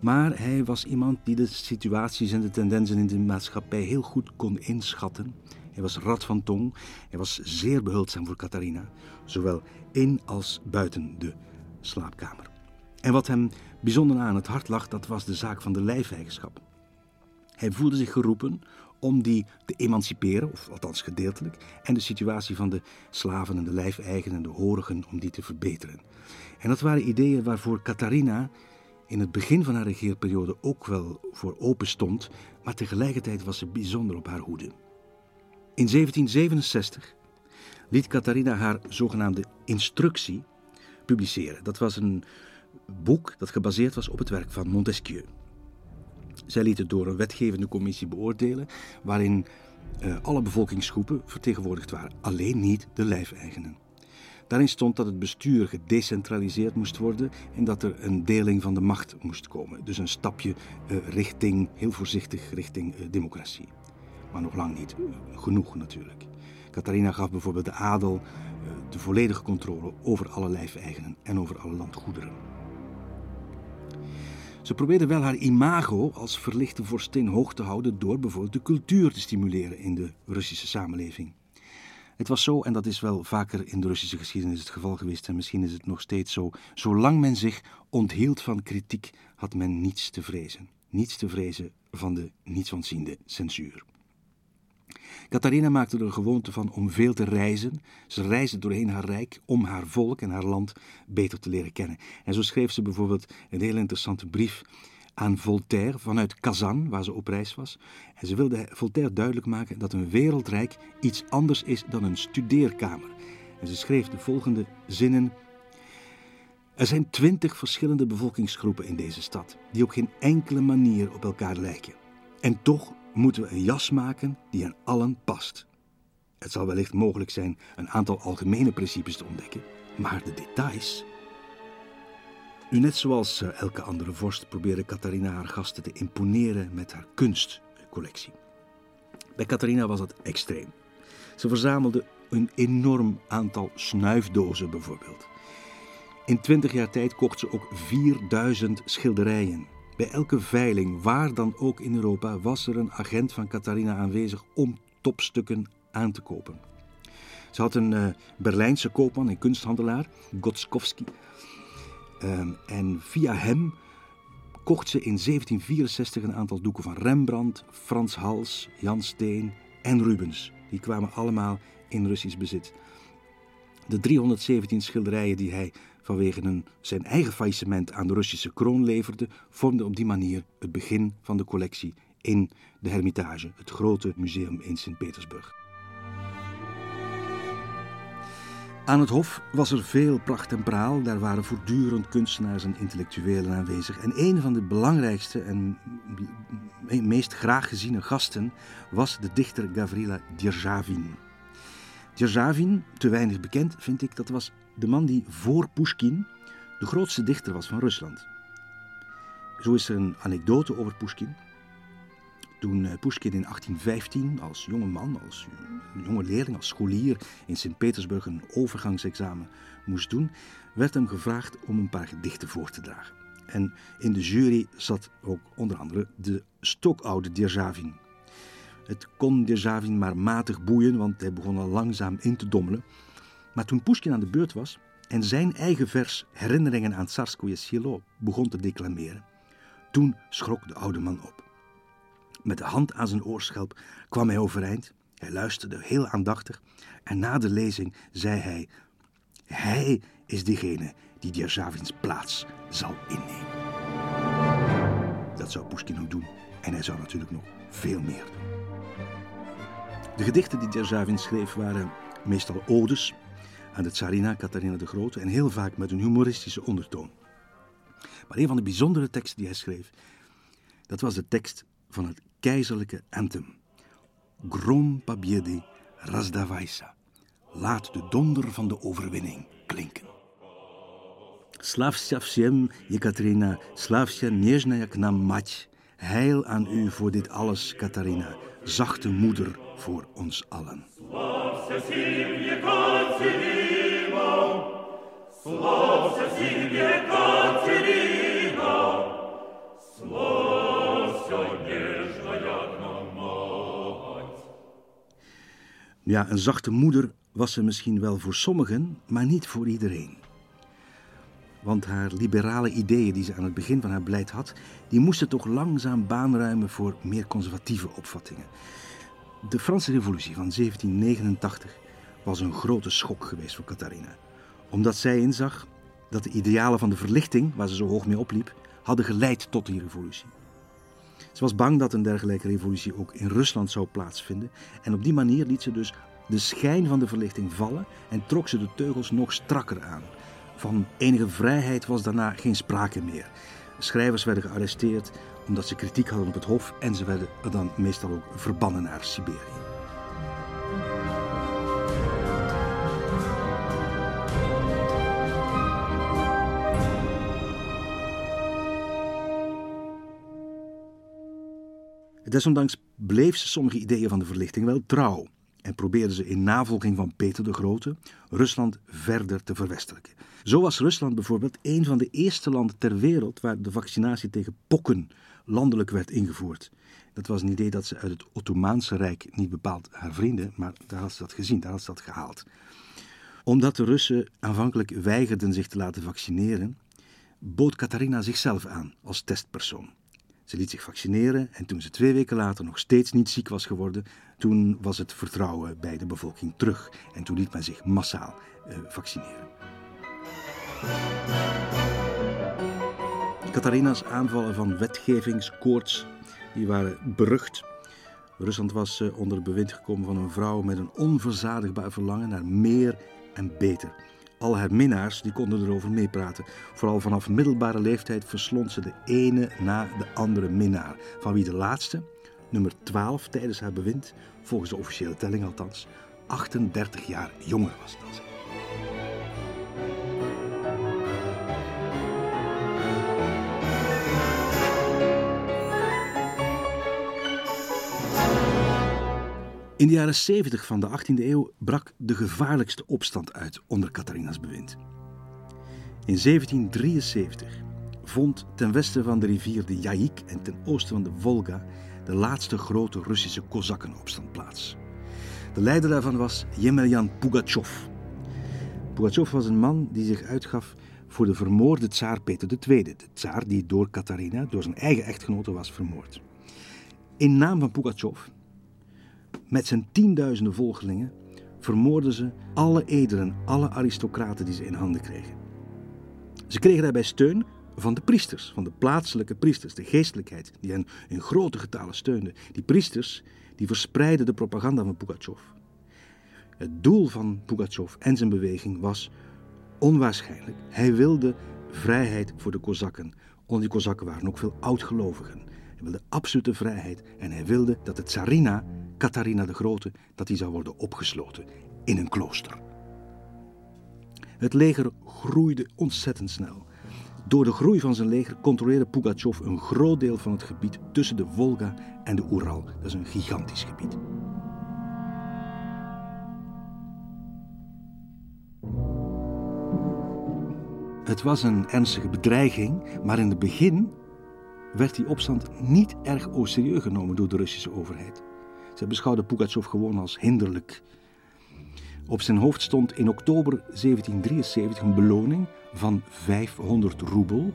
maar hij was iemand die de situaties en de tendensen in de maatschappij heel goed kon inschatten. Hij was rad van tong, hij was zeer behulpzaam voor Catharina, zowel in als buiten de slaapkamer. En wat hem bijzonder aan het hart lag, dat was de zaak van de lijfeigenschap. Hij voelde zich geroepen om die te emanciperen, of althans gedeeltelijk, en de situatie van de slaven en de lijfeigenen en de horigen om die te verbeteren. En dat waren ideeën waarvoor Catharina in het begin van haar regeerperiode ook wel voor open stond, maar tegelijkertijd was ze bijzonder op haar hoede. In 1767 liet Catharina haar zogenaamde instructie publiceren. Dat was een boek dat gebaseerd was op het werk van Montesquieu. Zij liet het door een wetgevende commissie beoordelen, waarin uh, alle bevolkingsgroepen vertegenwoordigd waren, alleen niet de lijfeigenen. Daarin stond dat het bestuur gedecentraliseerd moest worden en dat er een deling van de macht moest komen. Dus een stapje uh, richting, heel voorzichtig, richting uh, democratie. Maar nog lang niet genoeg natuurlijk. Catharina gaf bijvoorbeeld de adel de volledige controle over alle lijfeigenen en over alle landgoederen. Ze probeerde wel haar imago als verlichte vorstin hoog te houden door bijvoorbeeld de cultuur te stimuleren in de Russische samenleving. Het was zo, en dat is wel vaker in de Russische geschiedenis het geval geweest, en misschien is het nog steeds zo, zolang men zich onthield van kritiek, had men niets te vrezen. Niets te vrezen van de nietsontziende censuur. Catharina maakte er een gewoonte van om veel te reizen. Ze reisde doorheen haar rijk om haar volk en haar land beter te leren kennen. En zo schreef ze bijvoorbeeld een heel interessante brief aan Voltaire vanuit Kazan, waar ze op reis was. En ze wilde Voltaire duidelijk maken dat een wereldrijk iets anders is dan een studeerkamer. En ze schreef de volgende zinnen. Er zijn twintig verschillende bevolkingsgroepen in deze stad, die op geen enkele manier op elkaar lijken. En toch moeten we een jas maken die aan allen past. Het zal wellicht mogelijk zijn een aantal algemene principes te ontdekken, maar de details. Nu, net zoals eh, elke andere vorst, probeerde Catharina haar gasten te imponeren met haar kunstcollectie. Bij Catharina was dat extreem. Ze verzamelde een enorm aantal snuifdozen bijvoorbeeld. In twintig jaar tijd kocht ze ook 4000 schilderijen. Bij elke veiling, waar dan ook in Europa, was er een agent van Catharina aanwezig om topstukken aan te kopen. Ze had een uh, Berlijnse koopman en kunsthandelaar, Gotskowski. Uh, en via hem kocht ze in 1764 een aantal doeken van Rembrandt, Frans Hals, Jan Steen en Rubens. Die kwamen allemaal in Russisch bezit. De 317 schilderijen die hij vanwege een, zijn eigen faillissement aan de Russische kroon leverde, vormde op die manier het begin van de collectie in de Hermitage, het grote museum in Sint-Petersburg. Aan het Hof was er veel pracht en praal. Daar waren voortdurend kunstenaars en intellectuelen aanwezig. En een van de belangrijkste en meest graag geziene gasten was de dichter Gavrila Djerzhavin. Djerzhavin, te weinig bekend vind ik, dat was de man die voor Pushkin de grootste dichter was van Rusland. Zo is er een anekdote over Pushkin. Toen eh, Pushkin in 1815 als jonge man, als jonge leerling, als scholier in Sint-Petersburg een overgangsexamen moest doen, werd hem gevraagd om een paar gedichten voor te dragen. En in de jury zat ook onder andere de stokoude Djerzhavin. Het kon Djerzhavin maar matig boeien, want hij begon al langzaam in te dommelen. Maar toen Pushkin aan de beurt was en zijn eigen vers Herinneringen aan Tsarskoye Silo begon te declameren, toen schrok de oude man op. Met de hand aan zijn oorschelp kwam hij overeind. Hij luisterde heel aandachtig en na de lezing zei hij: Hij is diegene die Djerzhavins plaats zal innemen. Dat zou Pushkin ook doen en hij zou natuurlijk nog veel meer doen. De gedichten die Djerzhavin schreef waren meestal odes aan de tsarina Catharina de Grote en heel vaak met een humoristische ondertoon. Maar een van de bijzondere teksten die hij schreef, dat was de tekst van het keizerlijke anthem. Grom Pabiedi Razdavaisa. Laat de donder van de overwinning klinken. Slavsja всем, Jekaterina, slavsja нежная к нам мать. Heil aan u voor dit alles, Catharina, zachte moeder voor ons allen. Ja, een zachte moeder was ze misschien wel voor sommigen, maar niet voor iedereen. Want haar liberale ideeën die ze aan het begin van haar beleid had, die moesten toch langzaam baan ruimen voor meer conservatieve opvattingen. De Franse Revolutie van 1789 was een grote schok geweest voor Catharina. Omdat zij inzag dat de idealen van de verlichting, waar ze zo hoog mee opliep, hadden geleid tot die revolutie. Ze was bang dat een dergelijke revolutie ook in Rusland zou plaatsvinden en op die manier liet ze dus de schijn van de verlichting vallen en trok ze de teugels nog strakker aan. Van enige vrijheid was daarna geen sprake meer. Schrijvers werden gearresteerd omdat ze kritiek hadden op het hof en ze werden dan meestal ook verbannen naar Siberië. Desondanks bleef ze sommige ideeën van de verlichting wel trouw en probeerde ze in navolging van Peter de Grote Rusland verder te verwestelijken. Zo was Rusland bijvoorbeeld een van de eerste landen ter wereld waar de vaccinatie tegen pokken landelijk werd ingevoerd. Dat was een idee dat ze uit het Ottomaanse Rijk, niet bepaald haar vrienden, maar daar had ze dat gezien, daar had ze dat gehaald. Omdat de Russen aanvankelijk weigerden zich te laten vaccineren, bood Catharina zichzelf aan als testpersoon. Ze liet zich vaccineren en toen ze twee weken later nog steeds niet ziek was geworden, toen was het vertrouwen bij de bevolking terug en toen liet men zich massaal eh, vaccineren. Catharina's aanvallen van wetgevingskoorts die waren berucht. Rusland was eh, onder bewind gekomen van een vrouw met een onverzadigbaar verlangen naar meer en beter. Al haar minnaars die konden erover meepraten. Vooral vanaf middelbare leeftijd verslond ze de ene na de andere minnaar. Van wie de laatste, nummer 12 tijdens haar bewind, volgens de officiële telling althans, 38 jaar jonger was dan zij. In de jaren 70 van de 18e eeuw brak de gevaarlijkste opstand uit onder Catharina's bewind. In 1773 vond ten westen van de rivier de Jaik en ten oosten van de Volga de laatste grote Russische kozakkenopstand plaats. De leider daarvan was Yemelyan Pugachov. Pugachov was een man die zich uitgaf voor de vermoorde tsaar Peter II, de tsaar die door Catharina, door zijn eigen echtgenote, was vermoord. In naam van Pugachov met zijn tienduizenden volgelingen vermoorden ze alle edelen, alle aristocraten die ze in handen kregen. Ze kregen daarbij steun van de priesters, van de plaatselijke priesters, de geestelijkheid, die hen in grote getalen steunde. Die priesters die verspreidden de propaganda van Pugachov. Het doel van Pugachov en zijn beweging was onwaarschijnlijk. Hij wilde vrijheid voor de Kozakken. Onder die Kozakken waren ook veel oudgelovigen. Wilde absolute vrijheid en hij wilde dat de tsarina Catharina de Grote dat hij zou worden opgesloten in een klooster. Het leger groeide ontzettend snel. Door de groei van zijn leger controleerde Pugachov een groot deel van het gebied tussen de Volga en de Oeral. Dat is een gigantisch gebied. Het was een ernstige bedreiging, maar in het begin werd die opstand niet erg serieus genomen door de Russische overheid. Ze beschouwde Pugachov gewoon als hinderlijk. Op zijn hoofd stond in oktober 1773 een beloning van 500 roebel.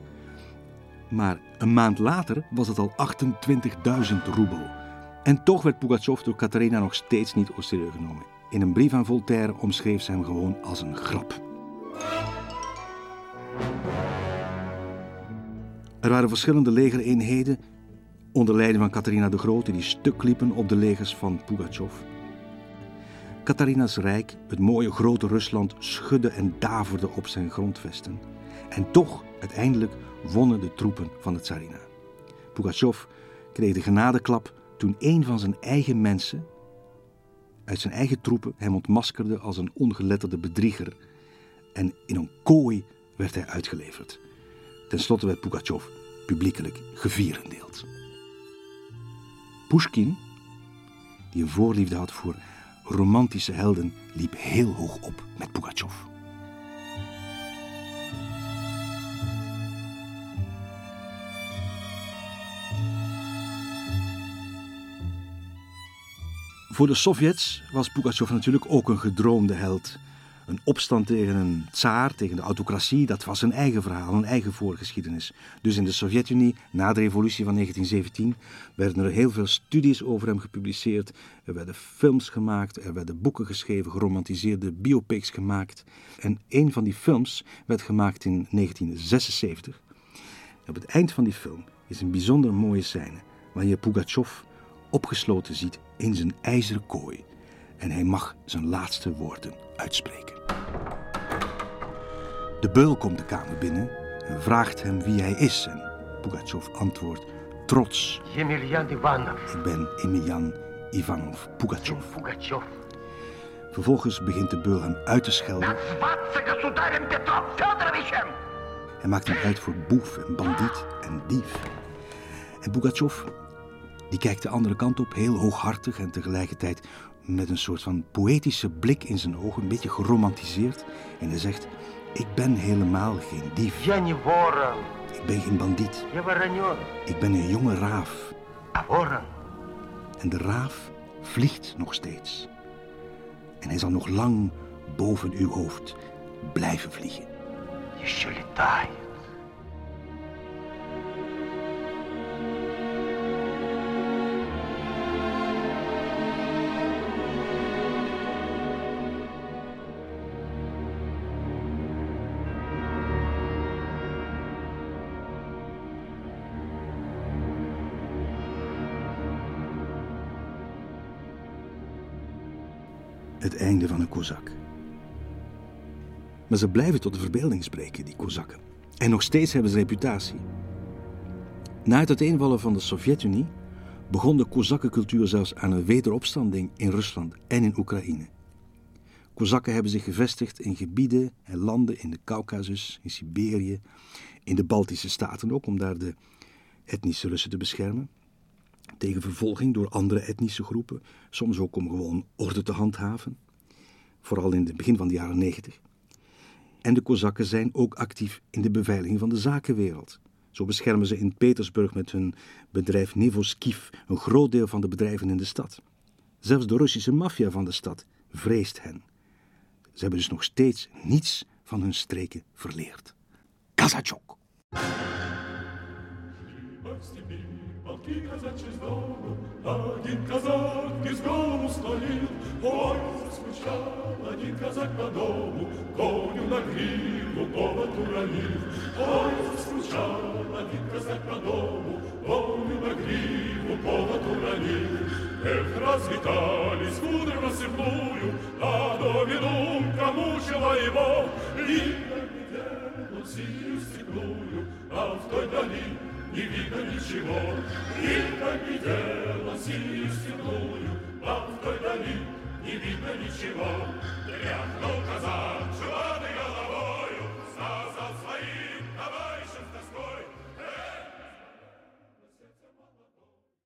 Maar een maand later was het al 28.000 roebel. En toch werd Pugachov door Catharina nog steeds niet serieus genomen. In een brief aan Voltaire omschreef ze hem gewoon als een grap. Er waren verschillende legereenheden onder leiding van Catharina de Grote die stuk liepen op de legers van Pugachov. Catharina's rijk, het mooie grote Rusland, schudde en daverde op zijn grondvesten. En toch, uiteindelijk, wonnen de troepen van de tsarina. Pugachov kreeg de genadeklap toen een van zijn eigen mensen uit zijn eigen troepen hem ontmaskerde als een ongeletterde bedrieger. En in een kooi werd hij uitgeleverd. Ten slotte werd Pugachov publiekelijk gevierendeeld. Pushkin, die een voorliefde had voor romantische helden, liep heel hoog op met Pugachov. Voor de Sovjets was Pugachov natuurlijk ook een gedroomde held. Een opstand tegen een tsaar, tegen de autocratie, dat was een eigen verhaal, een eigen voorgeschiedenis. Dus in de Sovjet-Unie, na de revolutie van 1917, werden er heel veel studies over hem gepubliceerd. Er werden films gemaakt, er werden boeken geschreven, geromantiseerde biopics gemaakt. En een van die films werd gemaakt in 1976. Op het eind van die film is een bijzonder mooie scène waar je Pugachev opgesloten ziet in zijn ijzeren kooi en hij mag zijn laatste woorden uitspreken. De beul komt de kamer binnen en vraagt hem wie hij is. En Pugachev antwoordt trots. Emilian Ivanov. Ik ben Emilian Ivanov Pugachev. Vervolgens begint de beul hem uit te schelden. Hij maakt hem uit voor boef en bandiet en dief. En Pugachev, die kijkt de andere kant op, heel hooghartig en tegelijkertijd met een soort van poëtische blik in zijn ogen, een beetje geromantiseerd. En hij zegt, ik ben helemaal geen dief. Ik ben geen bandiet. Ik ben een jonge raaf. En de raaf vliegt nog steeds. En hij zal nog lang boven uw hoofd blijven vliegen. Je zullen die. Van een kozak. Maar ze blijven tot de verbeelding spreken, die kozakken. En nog steeds hebben ze reputatie. Na het uiteenvallen van de Sovjet-Unie begon de kozakkencultuur zelfs aan een wederopstanding in Rusland en in Oekraïne. Kozakken hebben zich gevestigd in gebieden en landen in de Caucasus, in Siberië, in de Baltische Staten ook, om daar de etnische Russen te beschermen tegen vervolging door andere etnische groepen, soms ook om gewoon orde te handhaven, vooral in het begin van de jaren 90. En de Kozakken zijn ook actief in de beveiliging van de zakenwereld. Zo beschermen ze in Petersburg met hun bedrijf Nevoskiv een groot deel van de bedrijven in de stad. Zelfs de Russische maffia van de stad vreest hen. Ze hebben dus nog steeds niets van hun streken verleerd. Kazachok! Полки казачьи с дому, один казак без голову склонил. Ой, заскучал один казак по дому, коню на гриву повод уронил. Ой, заскучал один казак по дому, коню на гриву повод уронил. Эх, разлетались кудры в рассыпную, а домину мучила его. И так глядел он синюю степную, а в той дали не видно ничего. Видно видела синюю степную, а в той дали не видно ничего. Тряхнул казак